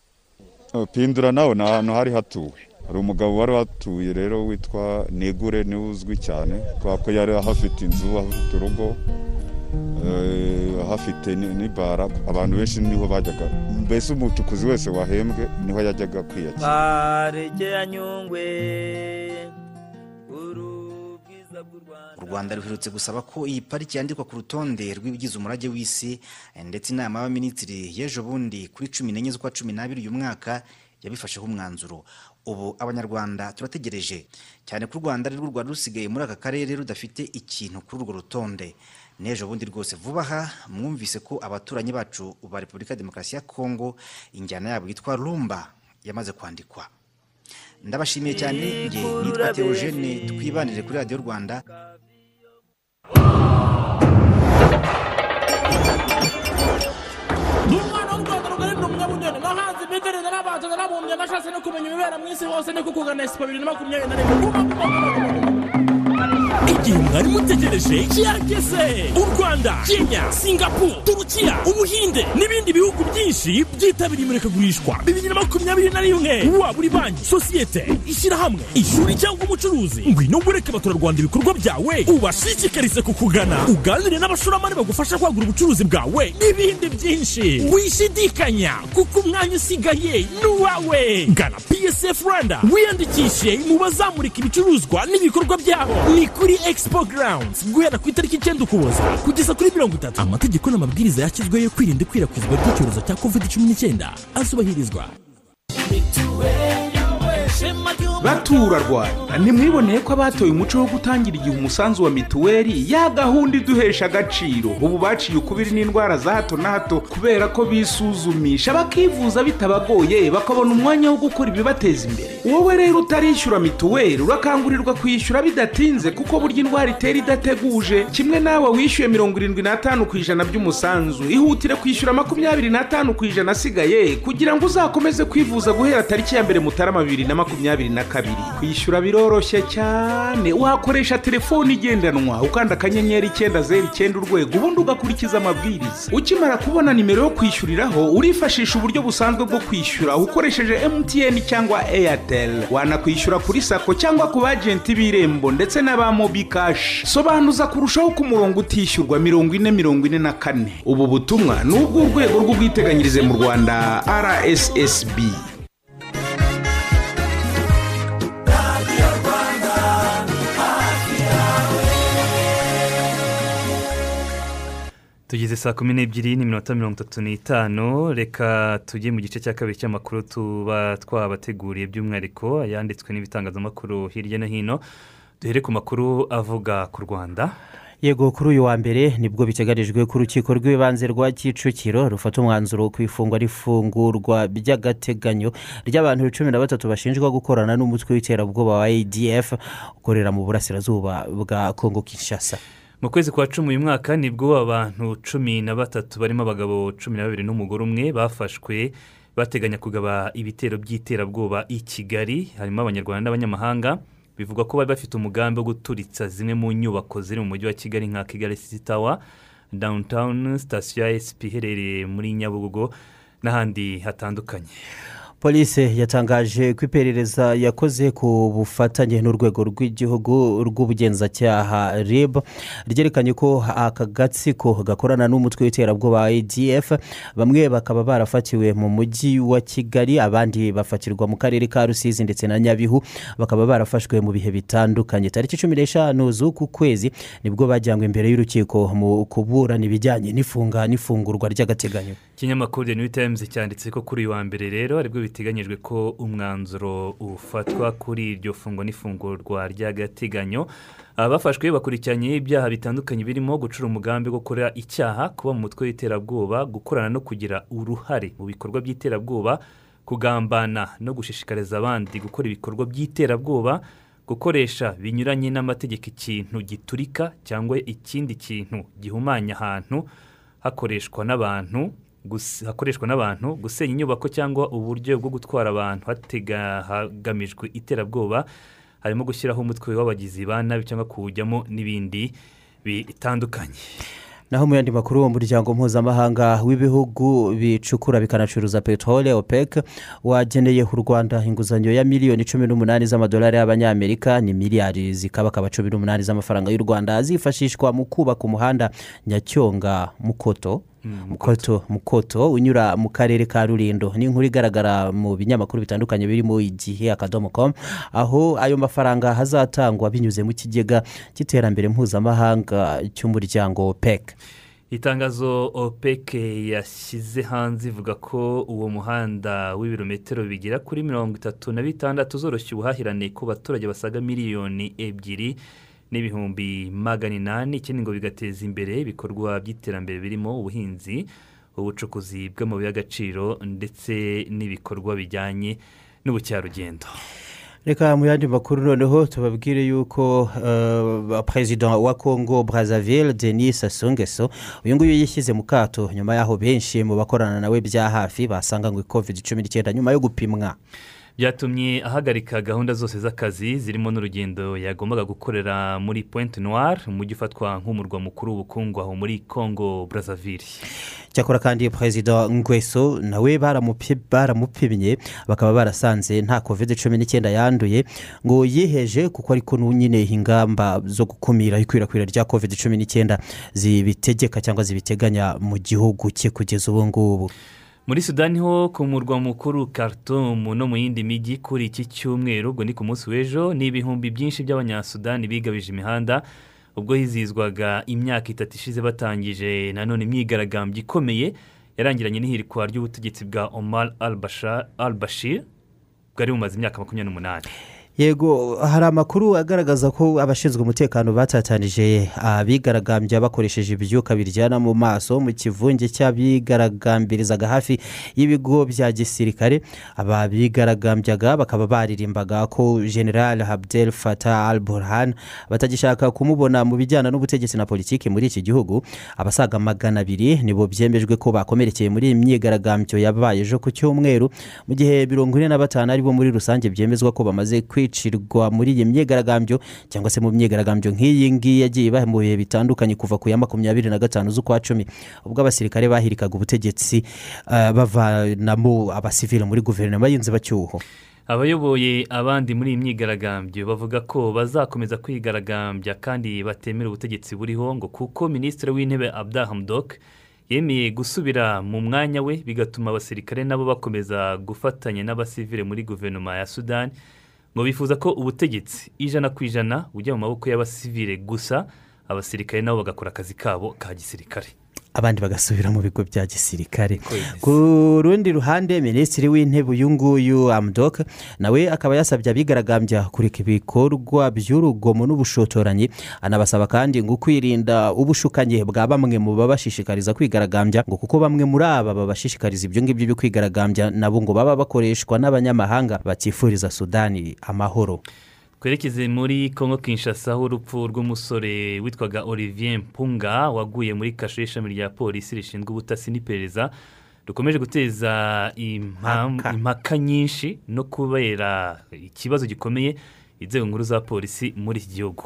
Eh, pindura nawe ni ahantu hari hatuwe. Hari umugabo wari watuye rero witwa negure ni we uzwi cyane kubera ko yari ahafite inzu ahafite urugo eh, ahafite ni- n'ibara abantu benshi ni ho bajyaga. Mbese umucukuzi wese wahembwe ni ho yajyaga kwiyakira. U rwanda ruherutse gusaba ko iyi pariki yandikwa ku rutonde rw'ibigize umurage w'isi ndetse inama y'abaminisitiri y'ejo bundi kuri cumi n'enye z'ukwa cumi n'abiri uyu mwaka yabifasheho umwanzuro. Ubu abanyarwanda turategereje cyane ko u rwanda ari rwo rwari rusigaye muri aka karere rudafite ikintu kuri urwo rutonde. N'ejo bundi rwose vuba aha mwumvise ko abaturanyi bacu ba repubulika ya demokarasi ya kongo injyana yabo yitwa rumba yamaze kwandikwa. Ndabashimiye cyane nge nitwa teogene twibanire kuri radiyo rwanda. Imiterere n'abantu narabumbye nashatse no kumenya ibibera mu isi hose ni kukugana esipo bibiri na makumyabiri na rimwe. Igihe mwari mutegereje kirageze u rwanda kenya singapore turukiya ubuhinde n'ibindi bihugu byinshi byitabiriye imurikagurishwa. Bibiri na makumyabiri na rimwe. Waba uri banki sosiyete ishyirahamwe ishuri cyangwa umucuruzi. Ngwino wereke abaturarwanda ibikorwa byawe ubashishikarize kukugana uganire n'abashoramari bagufasha kwagura ubucuruzi bwawe n'ibindi byinshi. Wishidikanya kuko umwanya usigaye ni uwawe. Gana psf rwanda wiyandikishe mu bazamurika ibicuruzwa n'ibikorwa byabo ni kuri expo grounds. Guhera ku itariki icyenda ukuboza. Kugeza kuri mirongo itatu. Amategeko n'amabwiriza yashyizweho yo kwirinda ikwirakwizwa ry'icyorezo cya covid cumi n'icyenda. Azubahirizwa batura rwanda ntimwiboneye ko abatoye umuco wo gutangira igihe umusanzu wa mituweli ya gahunda iduhesha agaciro. Ubu baciye ukubiri n'indwara za hato na hato kubera ko bisuzumisha bakivuza bitabagoye bakabona umwanya wo gukora ibibateza imbere. Wowe rero utarishyura mituweli urakangurirwa kuyishyura bidatinze kuko burya indwara itera idateguje. Kimwe nawe wishyuye mirongo irindwi n'atanu ku ijana by'umusanzu ihutire kwishyura makumyabiri n'atanu ku ijana asigaye kugira ngo uzakomeze kwivuza guhera tariki ya mbere mutarama bibiri na makumyabiri na kabiri. Kwishyura biroroshye cyane. Wakoresha telefone igendanwa ukanda akanyenyeri icyenda zeru icyenda urwego ubundi ugakurikiza amabwiriza. Ukimara kubona nimero yo kwishyuriraho urifashisha uburyo busanzwe bwo kwishyura ukoresheje emutiyeni cyangwa eyateri wanakwishyura kuri sako cyangwa ku bajenti b'irembo ndetse n'aba mobi kashi sobanuza kurushaho ku murongo utishyurwa mirongo ine mirongo ine na kane. Ubu butumwa ni ubw'urwego rw'ubwiteganyirize mu rwanda rssb tugeze saa kumi n'ebyiri n'iminota mirongo itatu n'itanu. Reka tujye mu gice cya kabiri cy'amakuru tuba twabateguriye by'umwihariko ayanditswe n'ibitangazamakuru hirya no hino. Duhere ku makuru avuga ku rwanda. Yego kuri uyu wa mbere ni bwo biteganijwe ko urukiko rw'ibanze rwa kicukiro rufata umwanzuro ku ifungwa n'ifungurwa by'agateganyo ry'abantu cumi na batatu bashinjwa gukorana n'umutwe w'iterabwoba wa adf ukorera mu burasirazuba bwa kongo kinshasa. Mu kwezi kwa cumi uyu mwaka ni bwo abantu cumi na batatu barimo abagabo cumi na babiri n'umugore umwe bafashwe bateganya kugaba ibitero by'iterabwoba i kigali. Harimo abanyarwanda n'abanyamahanga bivugwa ko bari bafite umugambi wo guturitsa zimwe mu nyubako ziri mu mujyi wa kigali nka kigali city tower downtown sitasiyo ya esipi iherereye muri nyabugogo n'ahandi hatandukanye. Polisi yatangaje ko iperereza yakoze ku bufatanye n'urwego rw'igihugu rw'ubugenzacyaha rib ryerekanye ko aka gatsiko gakorana n'umutwe w'iterabwoba adf bamwe bakaba barafatiwe mu mujyi wa kigali abandi bafatirwa mu karere ka rusizi ndetse na nyabihu bakaba barafashwe mu bihe bitandukanye. Tariki cumi n'eshanu z'uku kwezi ni bwo bajyanywe imbere y'urukiko mu kuburana ibijyanye n'ifunga n'ifungurwa ry'agateganyo. Ikinyamakuru the new times cyanditse ko kuri uyu wa mbere rero ari bwo biteganyijwe ko umwanzuro ufatwa kuri iryo fungwa n'ifungurwa ry'agateganyo. Abafashwe bakurikiranye ibyaha bitandukanye birimo gucura umugambi wo gukora icyaha kuba mu mutwe w'iterabwoba gukorana no kugira uruhare mu bikorwa by'iterabwoba kugambana no gushishikariza abandi gukora ibikorwa by'iterabwoba gukoresha binyuranye n'amategeko ikintu giturika cyangwa ikindi kintu gihumanya ahantu hakoreshwa n'abantu. Hakoreshwa n'abantu gusenya inyubako cyangwa uburyo bwo gutwara abantu hagamijwe iterabwoba harimo gushyiraho umutwe w'abagizi ba nabi cyangwa kuwujyamo n'ibindi bitandukanye. Naho mu yandi makuru uwo muryango mpuzamahanga w'ibihugu bicukura bikanacuruza peteroli opec wageneye u rwanda inguzanyo ya miliyoni cumi n'umunani z'amadolari y'abanyamerika. Ni miliyari zikabakaba cumi n'umunani z'amafaranga y'u rwanda zifashishwa mu kubaka umuhanda nyacyonga mukoto mukoto unyura mu karere ka rurindo ni inkuru igaragara mu binyamakuru bitandukanye birimo igihe akadomo komu aho ayo mafaranga hazatangwa binyuze mu kigega cy'iterambere mpuzamahanga cy'umuryango opec. Itangazo opec yashyize hanze ivuga ko uwo muhanda w'ibirometero bigera kuri mirongo itatu na bitandatu zoroshya ubuhahirane ku baturage basaga miliyoni ebyiri n'ibihumbi magana inani. Ikindi ngo bigateza imbere ibikorwa by'iterambere birimo ubuhinzi ubucukuzi bw'amabuye y'agaciro ndetse n'ibikorwa bijyanye n'ubukerarugendo reka mu yandi makuru noneho tubabwire yuko perezida wa kongo Brazzaville denis sassou uyu nguyu yishyize mu kato nyuma y'aho benshi mu bakorana nawe bya hafi basanganywe covid cumi n'icyenda nyuma yo gupimwa. Byatumye ahagarika gahunda zose z'akazi zirimo n'urugendo yagombaga gukorera muri pointe noire umujyi ufatwa nk'umurwa mukuru w'ubukungu aho muri congo Brazzaville. Cyakora kandi perezida ngweso nawe baramupimye bakaba barasanze nta covid cumi n'icyenda yanduye ngo yiheje kuko ariko nyine ingamba zo gukumira ikwirakwira rya covid cumi n'icyenda zibitegeka cyangwa zibiteganya mu gihugu cye kugeza ubu ngubu muri sudani ho ku murwa mukuru Khartoum no mu yindi mijyi kuri iki cyumweru ubwo ni ku munsi w'ejo ni ibihumbi byinshi by'abanyasudani bigabije imihanda ubwo hizizwaga imyaka itatu ishize batangije nanone imyigaragambyo ikomeye yarangiranye n'ihirikwa ry'ubutegetsi bwa omar al bashir bwari bumaze imyaka makumyabiri n'umunani. Yego hari amakuru agaragaza ko abashinzwe umutekano batatanije abigaragambya bakoresheje ibyuka biryana mu maso mu kivunge cy'abigaragambirizaga hafi y'ibigo bya gisirikare. Aba bigaragambyaga bakaba baririmbaga ko general habdel fatah al burhan batagishaka kumubona mu bijyana n'ubutegetsi na politiki muri iki gihugu. Abasaga magana abiri nibo byemejwe ko bakomerekeye muri iyi myigaragambyo yabaye ejo ku cyumweru. Mu gihe mirongo ine na batanu ari bo muri rusange byemezwa ko bamaze kwicirwa muri iyi myigaragambyo cyangwa se mu myigaragambyo nk'iyi ngiyi yagiye iba mu bihe bitandukanye kuva ku ya makumyabiri na gatanu z'ukwa cumi ubwo abasirikare bahirikaga ubutegetsi ah, bavanamo abasivile muri guverinoma y'inzibacyuho abayoboye abandi muri iyi myigaragambyo bavuga ko bazakomeza kwigaragambya kandi batemera ubutegetsi buriho ngo kuko minisitiri w'intebe abdahamdok yemeye gusubira mu mwanya we bigatuma abasirikare nabo bakomeza gufatanya n'abasivile muri guverinoma ya sudani ngo bifuza ko ubutegetsi ijana ku ijana bujya mu maboko y'abasivile gusa abasirikare nabo bagakora akazi kabo ka gisirikare. Abandi bagasubira mu bigo bya gisirikare. Ku rundi ruhande minisitiri w'intebe uyu nguyu amudok nawe akaba yasabye abigaragambya kureka ibikorwa by'urugomo n'ubushotoranyi. Anabasaba kandi ngo kwirinda ubushukanyi bwa bamwe mu babashishikariza kwigaragambya ngo kuko bamwe muri aba babashishikariza ibyo ngibyo byo kwigaragambya nabo ngo baba bakoreshwa n'abanyamahanga batifuriza sudani amahoro. Twerekeze muri congo kinshasa aho urupfu rw'umusore witwaga olivier mpunga waguye muri kasho y'ishami rya polisi rishinzwe ubutasi n'iperereza. Rukomeje guteza impaka nyinshi no kubera ikibazo gikomeye inzego nkuru za polisi muri iki gihugu.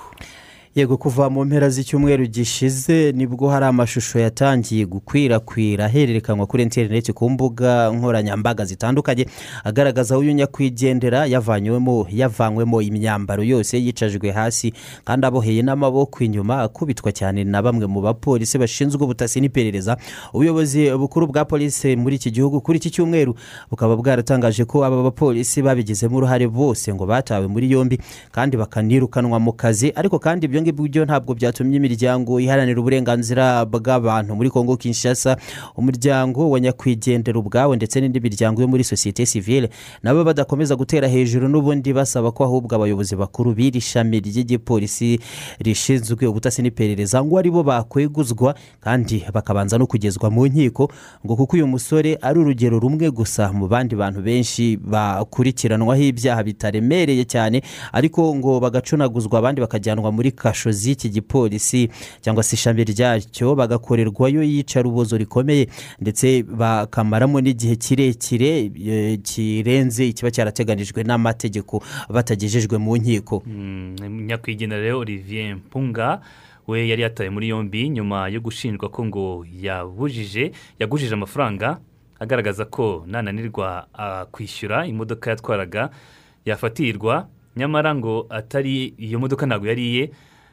Yego kuva mu mpera z'icyumweru gishize ni bwo hari amashusho yatangiye gukwirakwira ahererekanwa kuri interineti ku mbuga nkoranyambaga zitandukanye agaragaza uyu nyakwigendera yavanywemo yavanywemo imyambaro yose yicajwe hasi kandi aboheye n'amaboko inyuma akubitwa cyane na bamwe mu bapolisi bashinzwe ubutasi n'iperereza. Ubuyobozi bukuru bwa polisi muri iki gihugu kuri iki cyumweru bukaba bwaratangaje ko aba bapolisi babigizemo uruhare bose ngo batawe muri yombi kandi bakanirukanwa mu kazi ariko kandi ibyo ngibyo ntabwo byatumye imiryango iharanira uburenganzira bw'abantu muri kongo kinshasa umuryango wa nyakwigendera ubwawe ndetse n'indi miryango yo muri sosiyete sivile nabo badakomeza gutera hejuru n'ubundi basaba ko ahubwo abayobozi bakuru b'iri shami ry'igipolisi rishinzwe ubutasi n'iperereza ngo ari bo bakweguzwa kandi bakabanza no kugezwa mu nkiko ngo kuko uyu musore ari urugero rumwe gusa mu bandi bantu benshi bakurikiranwaho ibyaha bitaremereye cyane ariko ngo bagacunaguzwa abandi bakajyanwa muri kasho. Z'iki gipolisi cyangwa se ishami ryacyo bagakorerwayo iyicarubozo rikomeye ndetse bakamaramo n'igihe kirekire eh, kirenze ikiba cyarateganijwe n'amategeko batagejejwe mu nkiko. Mm, nyakwigendera rero olivier mpunga we yari yatawe muri yombi nyuma yo gushinjwa ko ngo yabujije yagujije amafaranga agaragaza ko nananirwa kwishyura imodoka yatwaraga yafatirwa. Nyamara ngo atari iyo modoka ntabwo yari iye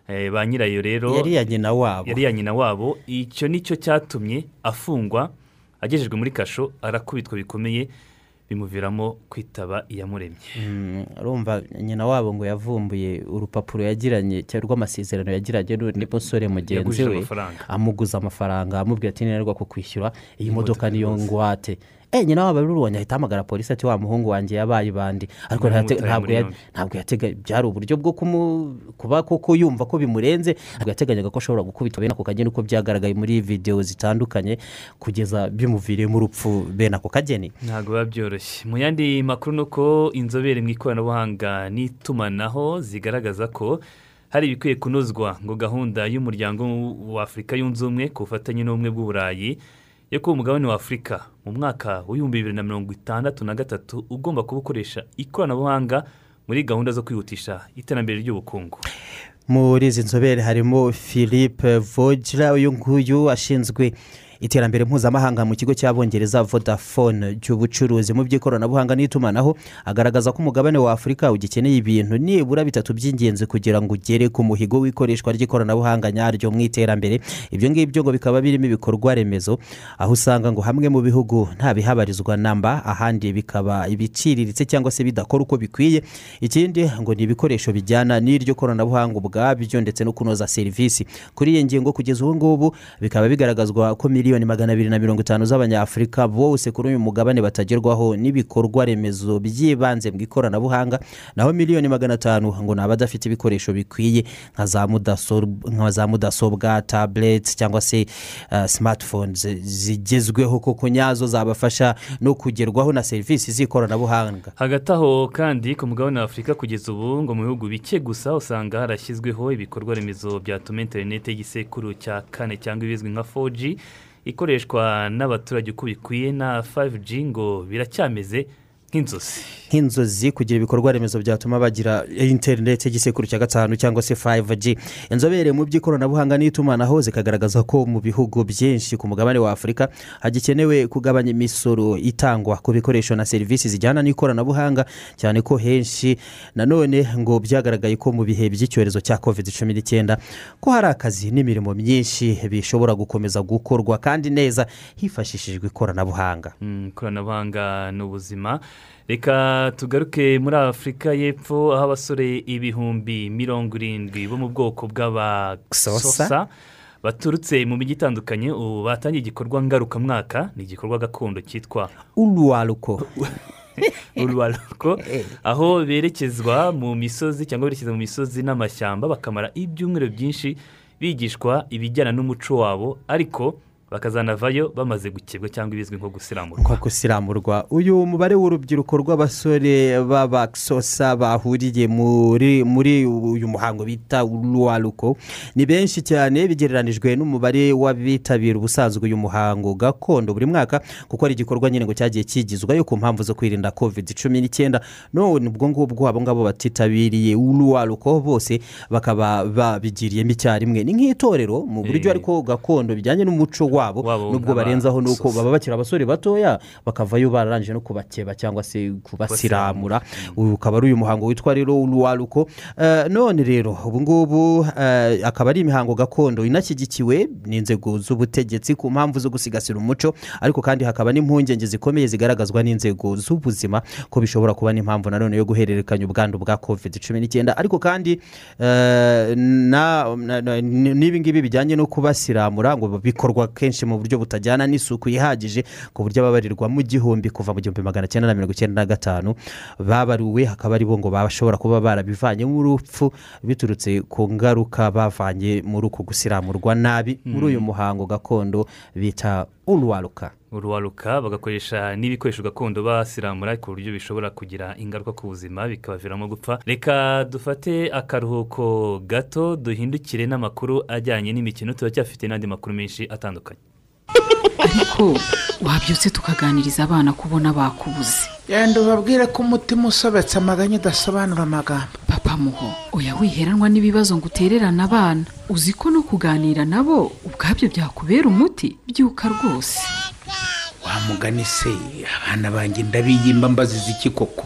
ba nyirayo rero yari iya nyina wabo. Yari iya nyina wabo. Icyo ni cyo cyatumye afungwa agejejwe muri kasho arakubitwa bikomeye bimuviramo kwitaba iyamuremye. Mm, urumva nyina wabo ngo yavumbuye urupapuro yagiranye cyangwa rw'amasezerano yagiranye n'undi musore mugenzi we amuguza amafaranga amubwira ati ntinerwa ku kwishyura iyi modoka niyo ngwate. Nyina wabo rurubonye ahita ahamagara polisi ati wa muhungu wanjye yabaye ibandi. Ariko ntabwo muri ya- yombi. ntabwo yatega byari uburyo bwo kuba koko yumva ko bimurenze. Ntabwo yateganyaga ko ashobora gukubita bene ako kageni uko byagaragaye muri videwo zitandukanye kugeza bimuviriyemo urupfu bene ako kageni. Ntabwo biba byoroshye. Mu yandi makuru ni uko inzobere mu ikoranabuhanga n'itumanaho zigaragaza ko hari ibikwiye kunozwa ngo gahunda y'umuryango wa afurika yunze ubumwe ku bufatanye n'ubumwe bw'uburayi yo kuba umugabane wa afurika mu mwaka w'ibihumbi bibiri na mirongo itandatu na gatatu ugomba kuba ukoresha ikoranabuhanga muri gahunda zo kwihutisha iterambere ry'ubukungu. Muri izi nzobere harimo philippe vogera uyu nguyu ashinzwe iterambere mpuzamahanga mu kigo cy'abongereza vodafone cy'ubucuruzi. Mu by'ikoranabuhanga n'itumanaho agaragaza ko umugabane wa afurika ugikeneye ibintu nibura bitatu by'ingenzi kugira ngo ugere ku muhigo w'ikoreshwa ry'ikoranabuhanga nyaryo mu iterambere. Ibyo ngibyo ngo bikaba birimo ibikorwa remezo aho usanga ngo hamwe mu bihugu nta bihabarizwa namba ahandi bikaba ibiciriritse cyangwa se bidakora uko bikwiye. Ikindi ngo ni ibikoresho bijyana n'iryo koranabuhanga ubwabyo ndetse no kunoza serivisi. Kuri iyi ngingo kugeza ubu ngubu bikaba bigaragazwa ko miliyoni miliyoni magana abiri na mirongo itanu z'abanyafurika bose kuri uyu mugabane batagerwaho n'ibikorwa remezo by'ibanze mu ikoranabuhanga naho miliyoni magana atanu ngo ni abadafite ibikoresho bikwiye nka za mudasobwa tabureti cyangwa se uh, smartphones zigezweho koko nyazo zabafasha no kugerwaho na serivisi z'ikoranabuhanga. Hagati aho kandi ku mugabane wa afurika kugeza ubu ngo mu bihugu bike gusa usanga harashyizweho ibikorwa remezo byatuma interineti y'igisekuru cya kane cyangwa ibizwi nka 4G ikoreshwa n'abaturage uko bikwiye na 5G ngo biracyameze nk'inzozi. nk'inzozi kugira ibikorwa remezo byatuma bagira interineti y'igisekuru cya gatanu cyangwa se 5G inzobere mu by'ikoranabuhanga n'itumanaho zikagaragaza ko mu bihugu byinshi ku mugabane wa afurika hagikenewe kugabanya imisoro itangwa ku bikoresho na serivisi zijyana n'ikoranabuhanga cyane ko henshi nanone ngo byagaragaye ko mu bihe by'icyorezo cya covid cumi n'icyenda ko hari akazi n'imirimo myinshi bishobora gukomeza gukorwa kandi neza hifashishijwe ikoranabuhanga. Mm, ikoranabuhanga ni ubuzima reka tugaruke muri afurika y'epfo aho abasore ibihumbi mirongo irindwi bo mu bwoko bw'abasosa baturutse mu mijyi itandukanye ubu batangiye igikorwa ngarukamwaka ni igikorwa gakondo cyitwa uruwaruko uruwaruko [laughs] aho berekezwa mu misozi cyangwa berekeza mu misozi n'amashyamba bakamara ibyumweru byinshi bigishwa ibijyana n'umuco wabo ariko bakazanavayo bamaze gukebwa cyangwa ibizwi nko gusiramurwa. Nko gusiramurwa. Uyu mubare w'urubyiruko rw'abasore b'abasosa bahuriye muri muri uyu muhango bita uruwaruko ni benshi cyane bigereranijwe n'umubare w'abitabira ubusanzwe uyu muhango gakondo buri mwaka kuko ari igikorwa nyine ngo cyagiye kigizwayo ku mpamvu zo kwirinda covid cumi n'icyenda. None ubwo ngubwo abo ngabo batitabiriye uruwaruko bose bakaba babigiriyemo icyarimwe ni nk'itorero mu buryo Eh. ariko gakondo bijyanye n'umuco wabo Wabo nubwo barenzaho ni uko nk'abasosa. baba bakiri abasore batoya bakavayo bararangije no kubakeba cyangwa se kubasiramura. Uyu ukaba ari uyu muhango witwa rero uruwaruko Eh, none rero ubu ngubu eh, akaba ari imihango gakondo inashyigikiwe n'inzego z'ubutegetsi ku mpamvu zo gusigasira umuco ariko kandi hakaba n'impungenge zikomeye zigaragazwa n'inzego z'ubuzima ko bishobora kuba n'impamvu nanone yo guhererekanya ubwandu bwa covid cumi n'icyenda ariko kandi eh, na- na- na- n'ibi ngibi bijyanye no kubasiramura ngo bikorwa kenshi mu buryo butajyana n'isuku ihagije ku buryo ababarirwa mu gihumbi kuva mu gihumbi magana cyenda na mirongo icyenda na gatanu babaruwe hakaba ari bo ngo bashobora kuba barabivanye urupfu biturutse ku ngaruka bavanye muri uku gusiramurwa nabi. Muri uyu muhango gakondo bita uruwaruka uruwaruka bagakoresha n'ibikoresho gakondo basiramura ku buryo bishobora kugira ingaruka ku buzima bikabaviramo gupfa. Reka dufate akaruhuko gato duhindukire n'amakuru ajyanye n'imikino turacyafite n'andi makuru menshi atandukanye. Ariko wabyutse tukaganiriza abana kubona bakubuze. Genda ubabwire ko umutima usobetse amaganya udasobanura amagambo. Papa muho oya wiheranwa n'ibibazo ngo utererane abana. Uzi ko no kuganira nabo ubwabyo byakubera umuti? Byuka rwose. Wa mugani se abana banjye ndabiyimba mbaziza iki koko?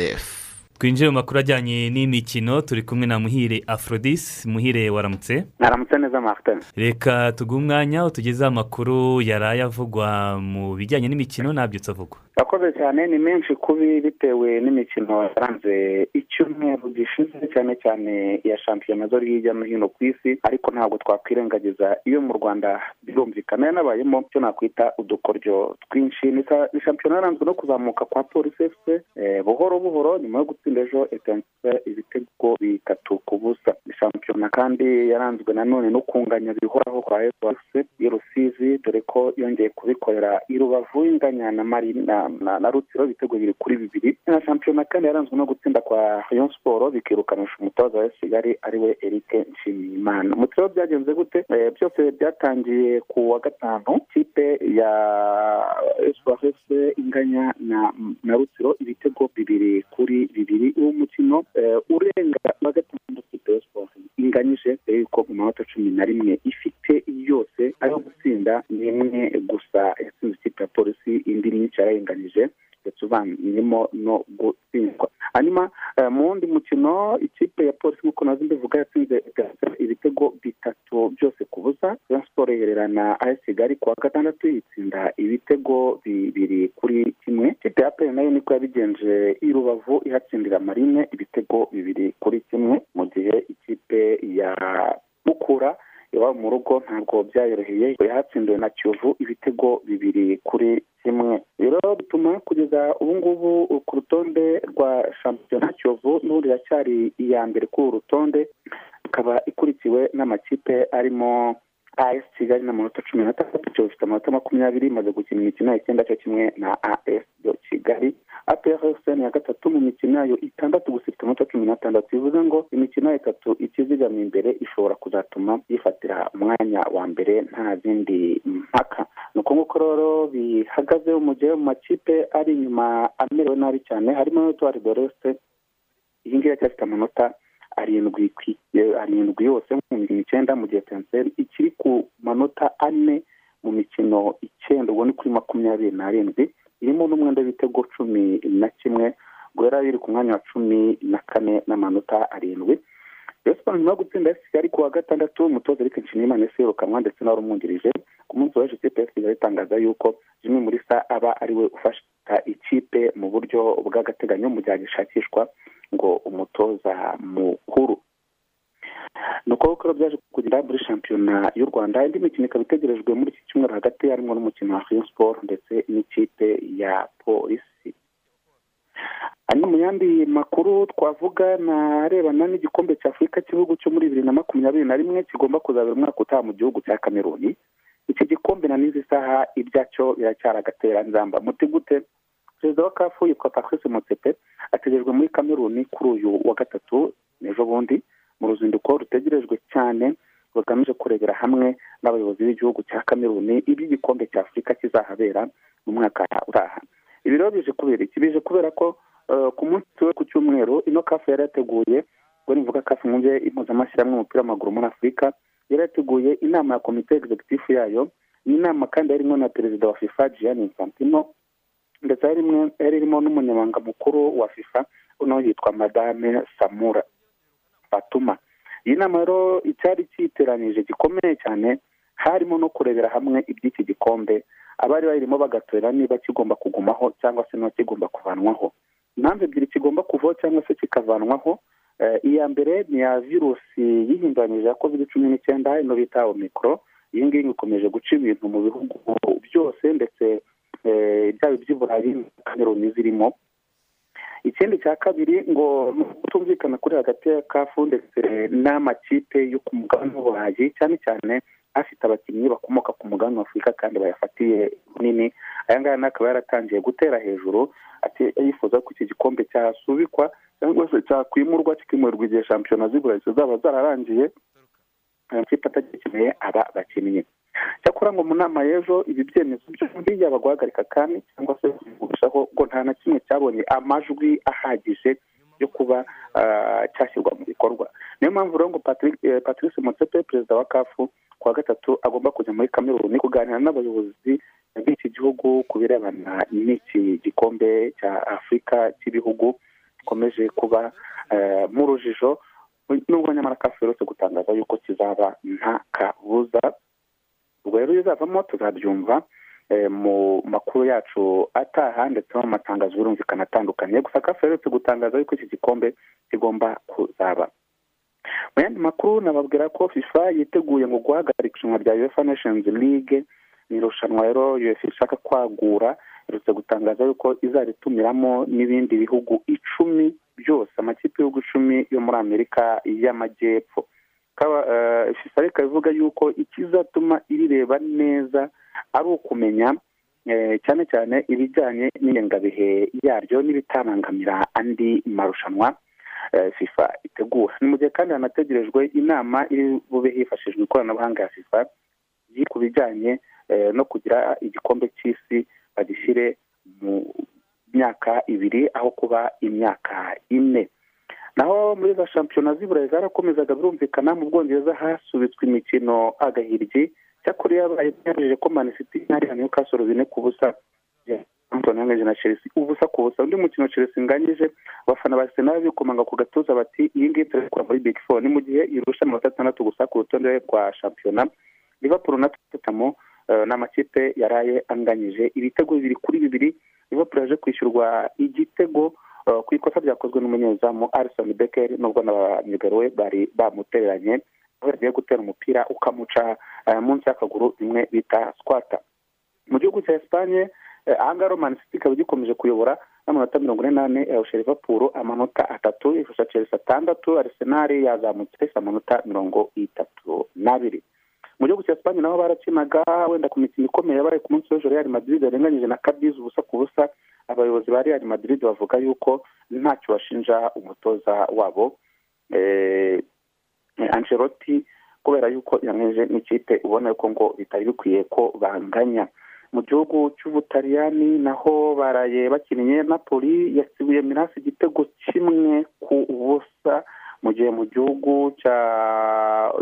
safe. Twinjiye mu makuru ajyanye n'imikino turi kumwe na muhire aforodisi muhire waramutse? Aramutse neza martin. Reka tuguhe umwanya utugezeho amakuru yaraye avugwa mu bijyanye n'imikino ntabyutse avugwa. Yakoze cyane ni menshi kubi bitewe n'imikino yaranze icyumweru gishize cyane cyane iya shampiyona zo hirya no hino ku isi ariko ntabwo twakwirengagiza iyo mu rwanda birumvikana. Yanabayemo icyo nakwita udukoryo twinshi. Ni shampiyona yaranzwe no kuzamuka kwa polisi efuse buhoro buhoro nyuma yo gutsinda ejo etanse ibitego bitatu ku busa shampiyona kandi yaranzwe nanone no kunganya bihoraho kwa efuse i rusizi dore ko yongeye kubikorera i rubavu inganya na mari na, rutsiro ibitego bibiri kuri bibiri. Na shampiyona kandi yaranzwe no gutsinda kwa rayon siporo bikirukanisha umutoza wa kigali ari we eric nshimiyimana. Umukino byagenze gute? Eh, byose byatangiye ku wa gatanu ikipe ya espoir inganya na rutsiro ibitego bibiri kuri bibiri. Uwo mukino eh, urenga wa gatandatu ya espoir inganyije yuko mu manota cumi na rimwe. Ifite yose ayo gutsinda ni imwe gusa. Yatsinze ikipe ya polisi indi myinshi yarayinganyije ndetse uvanyemo no gutsindwa. Hanyuma eh, mu wundi mukino ikipe ya polisi nk'uko na zo mbivuga yatsinze ibitego bitatu byose ku busa siporo ihererana as kigali ku wa gatandatu yitsinda ibitego bibiri kuri kimwe. Ikipe ya peri na yo niko yabigenje i rubavu ihatsindira marine ibitego bibiri kuri kimwe. Mu gihe ikipe ya mukura iwabo mu rugo ntabwo byayoroheye yahatsindiwe na kiyovu ibitego bibiri kuri kimwe. Rero bituma kugeza ubu ngubu ku rutonde rwa shampiyona kiyovu n'ubundi iracyari iya mbere kuri uru rutonde ikaba ikurikiwe n'amakipe arimo as kigali n'amanota cumi n'atandatu kiyovu ifite amanota makumyabiri imaze gukina imikino icyenda cyo kimwe na as kigali. APRFC ni iya gatatu mu mikino yayo itandatu gusa ifite amanota cumi n'atandatu. Bivuze ngo imikino itatu ikizigamye imbere ishobora kuzatuma yifatira umwanya wa mbere nta zindi mpaka. Ni uko nguko rero bihagaze mu gihe mu makipe ari inyuma amerewe nabi cyane harimo etuwari doreste. Iyi ngiyi iracyafite amanota arindwi arindwi yose mu mikino icyenda mu gihe tenseri ikiri ku manota ane mu mikino icyenda ubwo ni kuri makumyabiri n'arindwi irimo n'umwenda w'ibitego cumi na kimwe ngo yari iri ku mwanya wa cumi na kane n'amanota arindwi. Sports nyuma yo gutsinda AS Kigali ku wa gatandatu umutoza Eric Nshimiyimana yahise yirukanwa ndetse n'uwari umwungirije ku munsi w'ejo ikipe ya Kigali itangaza yuko Jimmy Mulisa aba ari we ufasha ikipe mu buryo bw'agateganyo mu gihe hagishakishwa ngo umutoza mukuru ni uko rero byaje kugira muri shampiyona y'u rwanda indi mikino ikaba itegerejwe muri iki cyumweru hagati harimo n'umukino wa rayon sport ndetse n'ikipe ya polisi. Hanyuma mu yandi makuru twavuga narebana n'igikombe cya afurika cy'ibihugu cyo muri bibiri na makumyabiri na rimwe kigomba kuzabera umwaka utaha mu gihugu cya kameruni iki gikombe na n'izi saha ibyacyo biracyari agateranzamba muti gute? Perezida wa kafu yitwa patrice motsepe ategerejwe muri kameruni kuri uyu wa gatatu n'ejo bundi mu ruzinduko rutegerejwe cyane rugamije kurebera hamwe n'abayobozi b'igihugu cya kameruni iby'igikombe cya afurika kizahabera mu mwaka utaha. Ibi rero bije kubera iki? Bije kubera ko eh, ku munsi we ku cyumweru ino kafu yari yateguye ubwo nivuga kafu mwumve impuzamashyirahamwe y'umupira w'amaguru muri afurika yari yateguye inama ya komite egizegitifu yayo ni inama kandi yarimo na perezida wa fifa gianni infantino ndetse yari irimo n'umunyamabanga mukuru wa fifa uno yitwa madame samura fatuma. Iyi nama rero icyari cyiteranije gikomeye cyane harimo no kurebera hamwe iby'iki gikombe abari bayirimo bagatorera niba kigomba kugumaho cyangwa se niba kigomba kuvanwaho. Impamvu ebyiri kigomba kuvaho cyangwa se kikavanwaho eh, iya mbere ni ya virusi yihinduranyije ya covid cumi n'icyenda ino bita omikoro iyi ngiyi ikomeje guca ibintu mu bihugu byose ndetse byaba iby'i burayi na kameruni zirimo. Ikindi cya kabiri ngo ni ukutumvikana kuri hagati ya kafu ndetse n'amakipe yo ku mugabane w'uburayi cyane cyane afite abakinnyi bakomoka ku mugabane wa afurika kandi bayafatiye runini. Aya ngaya akaba yaratangiye gutera hejuru yifuza ko iki gikombe cyasubikwa cyangwa se cyakwimurwa kikimurirwa igihe shampiyona z'iburayi zizaba zararangiye aya makipe atagikeneye aba bakinnyi cyakora ngo mu nama y'ejo ibi byemezo byombi yaba guhagarika kandi cyangwa se kubigushaho ngo nta na kimwe cyabonye amajwi ahagije yo kuba ah, cyashyirwa mu bikorwa. Niyo mpamvu rero ngo eh, patrice motsepe perezida wa kafu ku wa gatatu agomba kujya muri kameruni kuganira n'abayobozi b'iki gihugu ku birebana n'iki gikombe cya afurika cy'ibihugu gikomeje kuba eh, mu rujijo. Nubwo nyamara kafu yerutse gutangaza yuko kizaba nta kabuza. Ubwo rero bizavamo tuzabyumva eh, mu makuru yacu ataha ndetse no mu matangazo birumvikana atandukanye. Gusa kafu yaherutse gutangaza yuko iki gikombe kigomba kuzaba. Mu yandi makuru nababwira ko fifa yiteguye ngo guhagarika irushanwa rya uefa nations league. Ni irushanwa rero uefa ishaka kwagura iherutse gutangaza yuko izaritumiramo n'ibindi bihugu icumi byose amakipe y'ibihugu icumi yo muri amerika y'amajyepfo. Kaba- eh, ivuga yuko ikizatuma irireba neza ari ukumenya eh, cyane cyane ibijyanye n'ingengabihe yaryo n'ibitabangamira andi marushanwa eh, fifa itegura. Ni mu gihe kandi hanategerejwe inama iri bube hifashishijwe ikoranabuhanga ya fifa ku bijyanye no kugira igikombe cy'isi bagishyire mu myaka ibiri aho kuba imyaka ine. Naho muri za shampiyona z'i burayi zarakomezaga birumvikana mu bwongereza hasubitswe imikino agahiryi cyakora yabaye yabujije ko manisiti yari newcastle bine ku busa yanganyije na chelsea ubusa ku busa. Undi mukino chelsea inganyije abafana ba arsenal bikomanga ku gatuza bati iyi ngiyi turakora muri big four. Ni mu gihe irusha amanota atandatu gusa ku rutonde rwa shampiyona. Liverpool na tottenham eh, ni yaraye anganyije. Ibitego bibiri kuri bibiri liverpool yaje kwishyurwa igitego ku ikosa ryakozwe n'umunyezamu alison becker nubwo na myugariro we bari bamutereranye aho yagiye gutera umupira ukamuca eh, munsi y'akaguru bimwe bita squata mu gihugu cya esipanye ahangaha Man City ikaba igikomeje kuyobora n'amanota mirongo ine n'ane yawusha liverpool amanota atatu ifasha chelsea atandatu arsenal yazamutse amanota mirongo itatu n'abiri. Mu gihugu cya esipanye naho barakinaga wenda ku mikino ikomeye yabaye ku munsi w'ejo real madrid yarenganyije na cadiz ubusa ku busa abayobozi ba real madrid bavuga yuko ntacyo bashinja umutoza wabo eh, ancelotti kubera yuko yamweje n'ikipe ubona yuko ngo bitari bikwiye ko banganya. Mu gihugu cy'ubutaliyani naho baraye bakinnye napoli yasibuye mirasi igitego kimwe ku busa. Mu gihe mu gihugu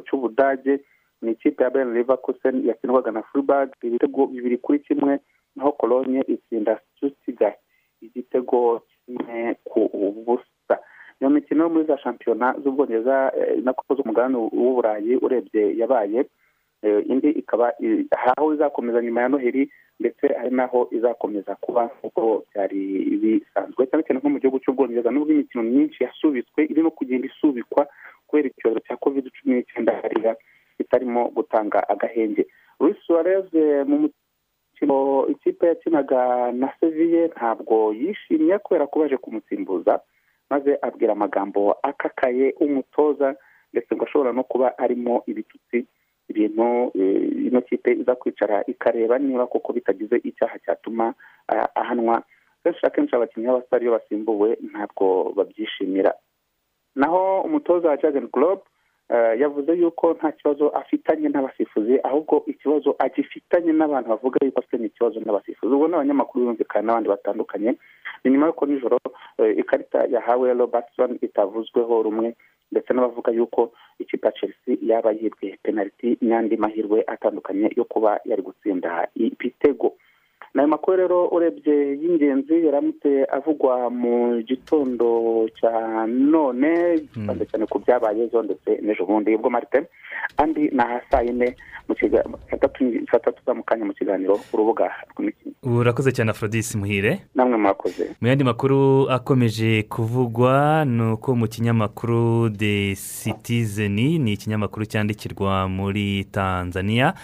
cy'ubudage ni ikipe ya bayern leverkusen yakinwaga na freiburg ibitego bibiri kuri kimwe. Naho cologne itsinda stuttgart igitego kimwe ku busa. Iyo mikino yo muri za shampiyona z'ubwongereza eh, nako z'umugabane w'uburayi urebye yabaye Eh, indi ikaba hari aho izakomeza nyuma ya noheli ndetse hari n'aho izakomeza kuba nk'uko byari bisanzwe. Cyane cyane nko mu gihugu cy'ubwongereza nubwo imikino myinshi yasubitswe iri no kugenda isubikwa kubera icyorezo cya covid cumi n'icyenda hariya itarimo gutanga agahenge. Luis Suarez eh, mu mukino ikipe yakinaga na seviye ntabwo yishimye kubera ko baje kumusimbuza maze abwira amagambo akakaye umutoza ndetse ngo ashobora no kuba arimo ibitutsi ibintu eh, ino kipe iza kwicara ikareba niba koko bitagize icyaha cyatuma ah, ahanwa. Kenshi na kenshi abakinnyi b'abasitari iyo basimbuwe ntabwo babyishimira. Naho umutoza wa jagen gorobe yavuze yuko nta kibazo afitanye n'abasifuzi ahubwo ikibazo agifitanye n'abantu bavuga yuko afitanye ikibazo n'abasifuzi. Ubwo n'abanyamakuru bumvikana n'abandi batandukanye. Ni nyuma y'uko nijoro eh, ikarita yahawe robertson itavuzweho rumwe ndetse n'abavuga yuko ikipe ya chelsea yaba yibwe penaliti n'andi mahirwe atandukanye yo kuba yari gutsinda ibitego ni ayo makuru rero urebye y'ingenzi yaramutse avugwa mu gitondo cya none cyane cyane ku byabaye ejo ndetse n'ejo bundi. Ubwo marite andi ni aha saa yine mu kiga- saa tatu saa tatu za mu kanya mu kiganiro urubuga rw'imikino. Urakoze cyane afrodisi muhire. Namwe mwakoze. Mu yandi makuru akomeje kuvugwa ni uko mu kinyamakuru de citizeni ni ikinyamakuru cyandikirwa muri tanzania.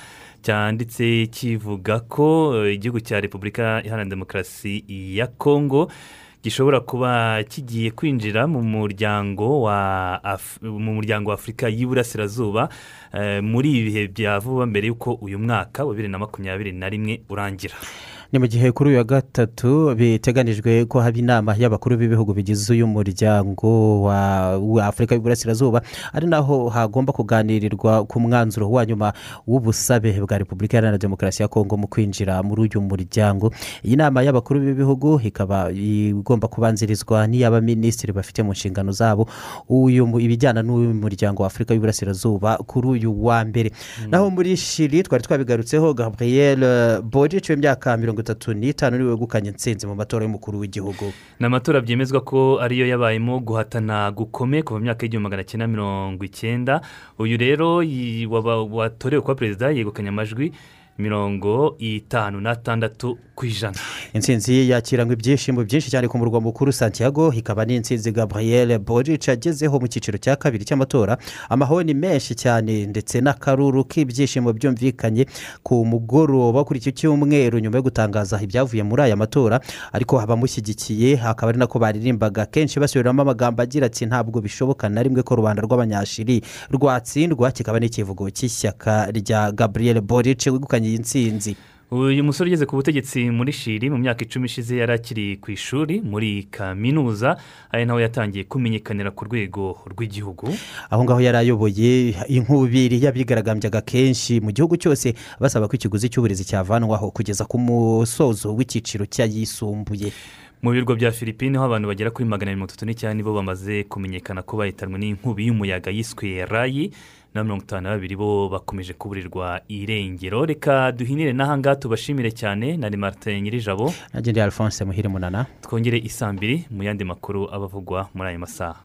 Cyanditse kivuga ko eh, igihugu cya repubulika iharanira demokarasi ya kongo gishobora kuba kigiye kwinjira mu muryango wa mu muryango wa afurika y'iburasirazuba eh, muri ibi bihe bya vuba mbere y'uko uyu mwaka wa bibiri na makumyabiri na rimwe urangira. Ni mu gihe kuri uyu wa gatatu biteganijwe ko haba inama y'abakuru b'ibihugu bigize uyu muryango wa afurika y'uburasirazuba ari naho hagomba kuganirirwa ku mwanzuro wa nyuma w'ubusabe bwa repubulika iharanira demokarasi ya kongo mu kwinjira muri uyu muryango. Iyi nama y'abakuru b'ibihugu ikaba igomba kubanzirizwa n'iy'abaminisitiri bafite mu nshingano zabo ibijyana n'uyu muryango wa afurika y'uburasirazuba kuri uyu wa mbere. Naho muri shiri twari twabigarutseho gabriel bodic w'imyaka mirongo itatu n'itanu ni we wegukanye intsinzi mu matora y'umukuru w'igihugu. Ni amatora byemezwa ko ariyo yabayemo guhatana gukomeye kuva mu myaka y'igihumbi magana cyenda mirongo icyenda. Uyu rero watorewe kuba perezida yegukanye amajwi mirongo itanu n'atandatu ku ijana. Intsinzi yakiranywe ibyishimo byinshi cyane ku murwa mukuru santiago ikaba n'intsinzi gabriel boric agezeho mu cyiciro cya kabiri cy'amatora. Amahoni menshi cyane ndetse n'akaruru k'ibyishimo byumvikanye ku mugoroba kuri icyo cyumweru nyuma yo gutangaza ibyavuye muri aya matora. Ariko abamushyigikiye akaba ari nako baririmbaga. Kenshi basubiramo amagambo agira ati ntabwo bishoboka na rimwe ko rubanda rw'abanyashiri rwatsindwa. Kikaba n'ikivugo cy'ishyaka rya gabriel boric wegukanye iyi ntsinzi uyu musore ugeze ku butegetsi muri shiri mu myaka icumi ishize yari akiri ku ishuri muri kaminuza ari nawe yatangiye kumenyekanira ku rwego rw'igihugu. Aho ngaho yari ayoboye inkubiri y'abigaragambyaga kenshi mu gihugu cyose basaba ko ikiguzi cy'uburezi cyavanwaho kugeza ku musozo w'icyiciro cy'ayisumbuye. Mu birwa bya filipine aho abantu bagera kuri magana mirongo itatu n'icyenda nibo bamaze kumenyekana ko bahitanwe n'inkubi y'umuyaga yiswe rayi na mirongo itanu na babiri bo bakomeje kuburirwa irengero. Reka duhinire n'ahangaha tubashimire cyane. Na marite nyirijabo. Nagendeye alphonse muhire munana. Twongere isambiri mu yandi makuru aba avugwa muri aya masaha.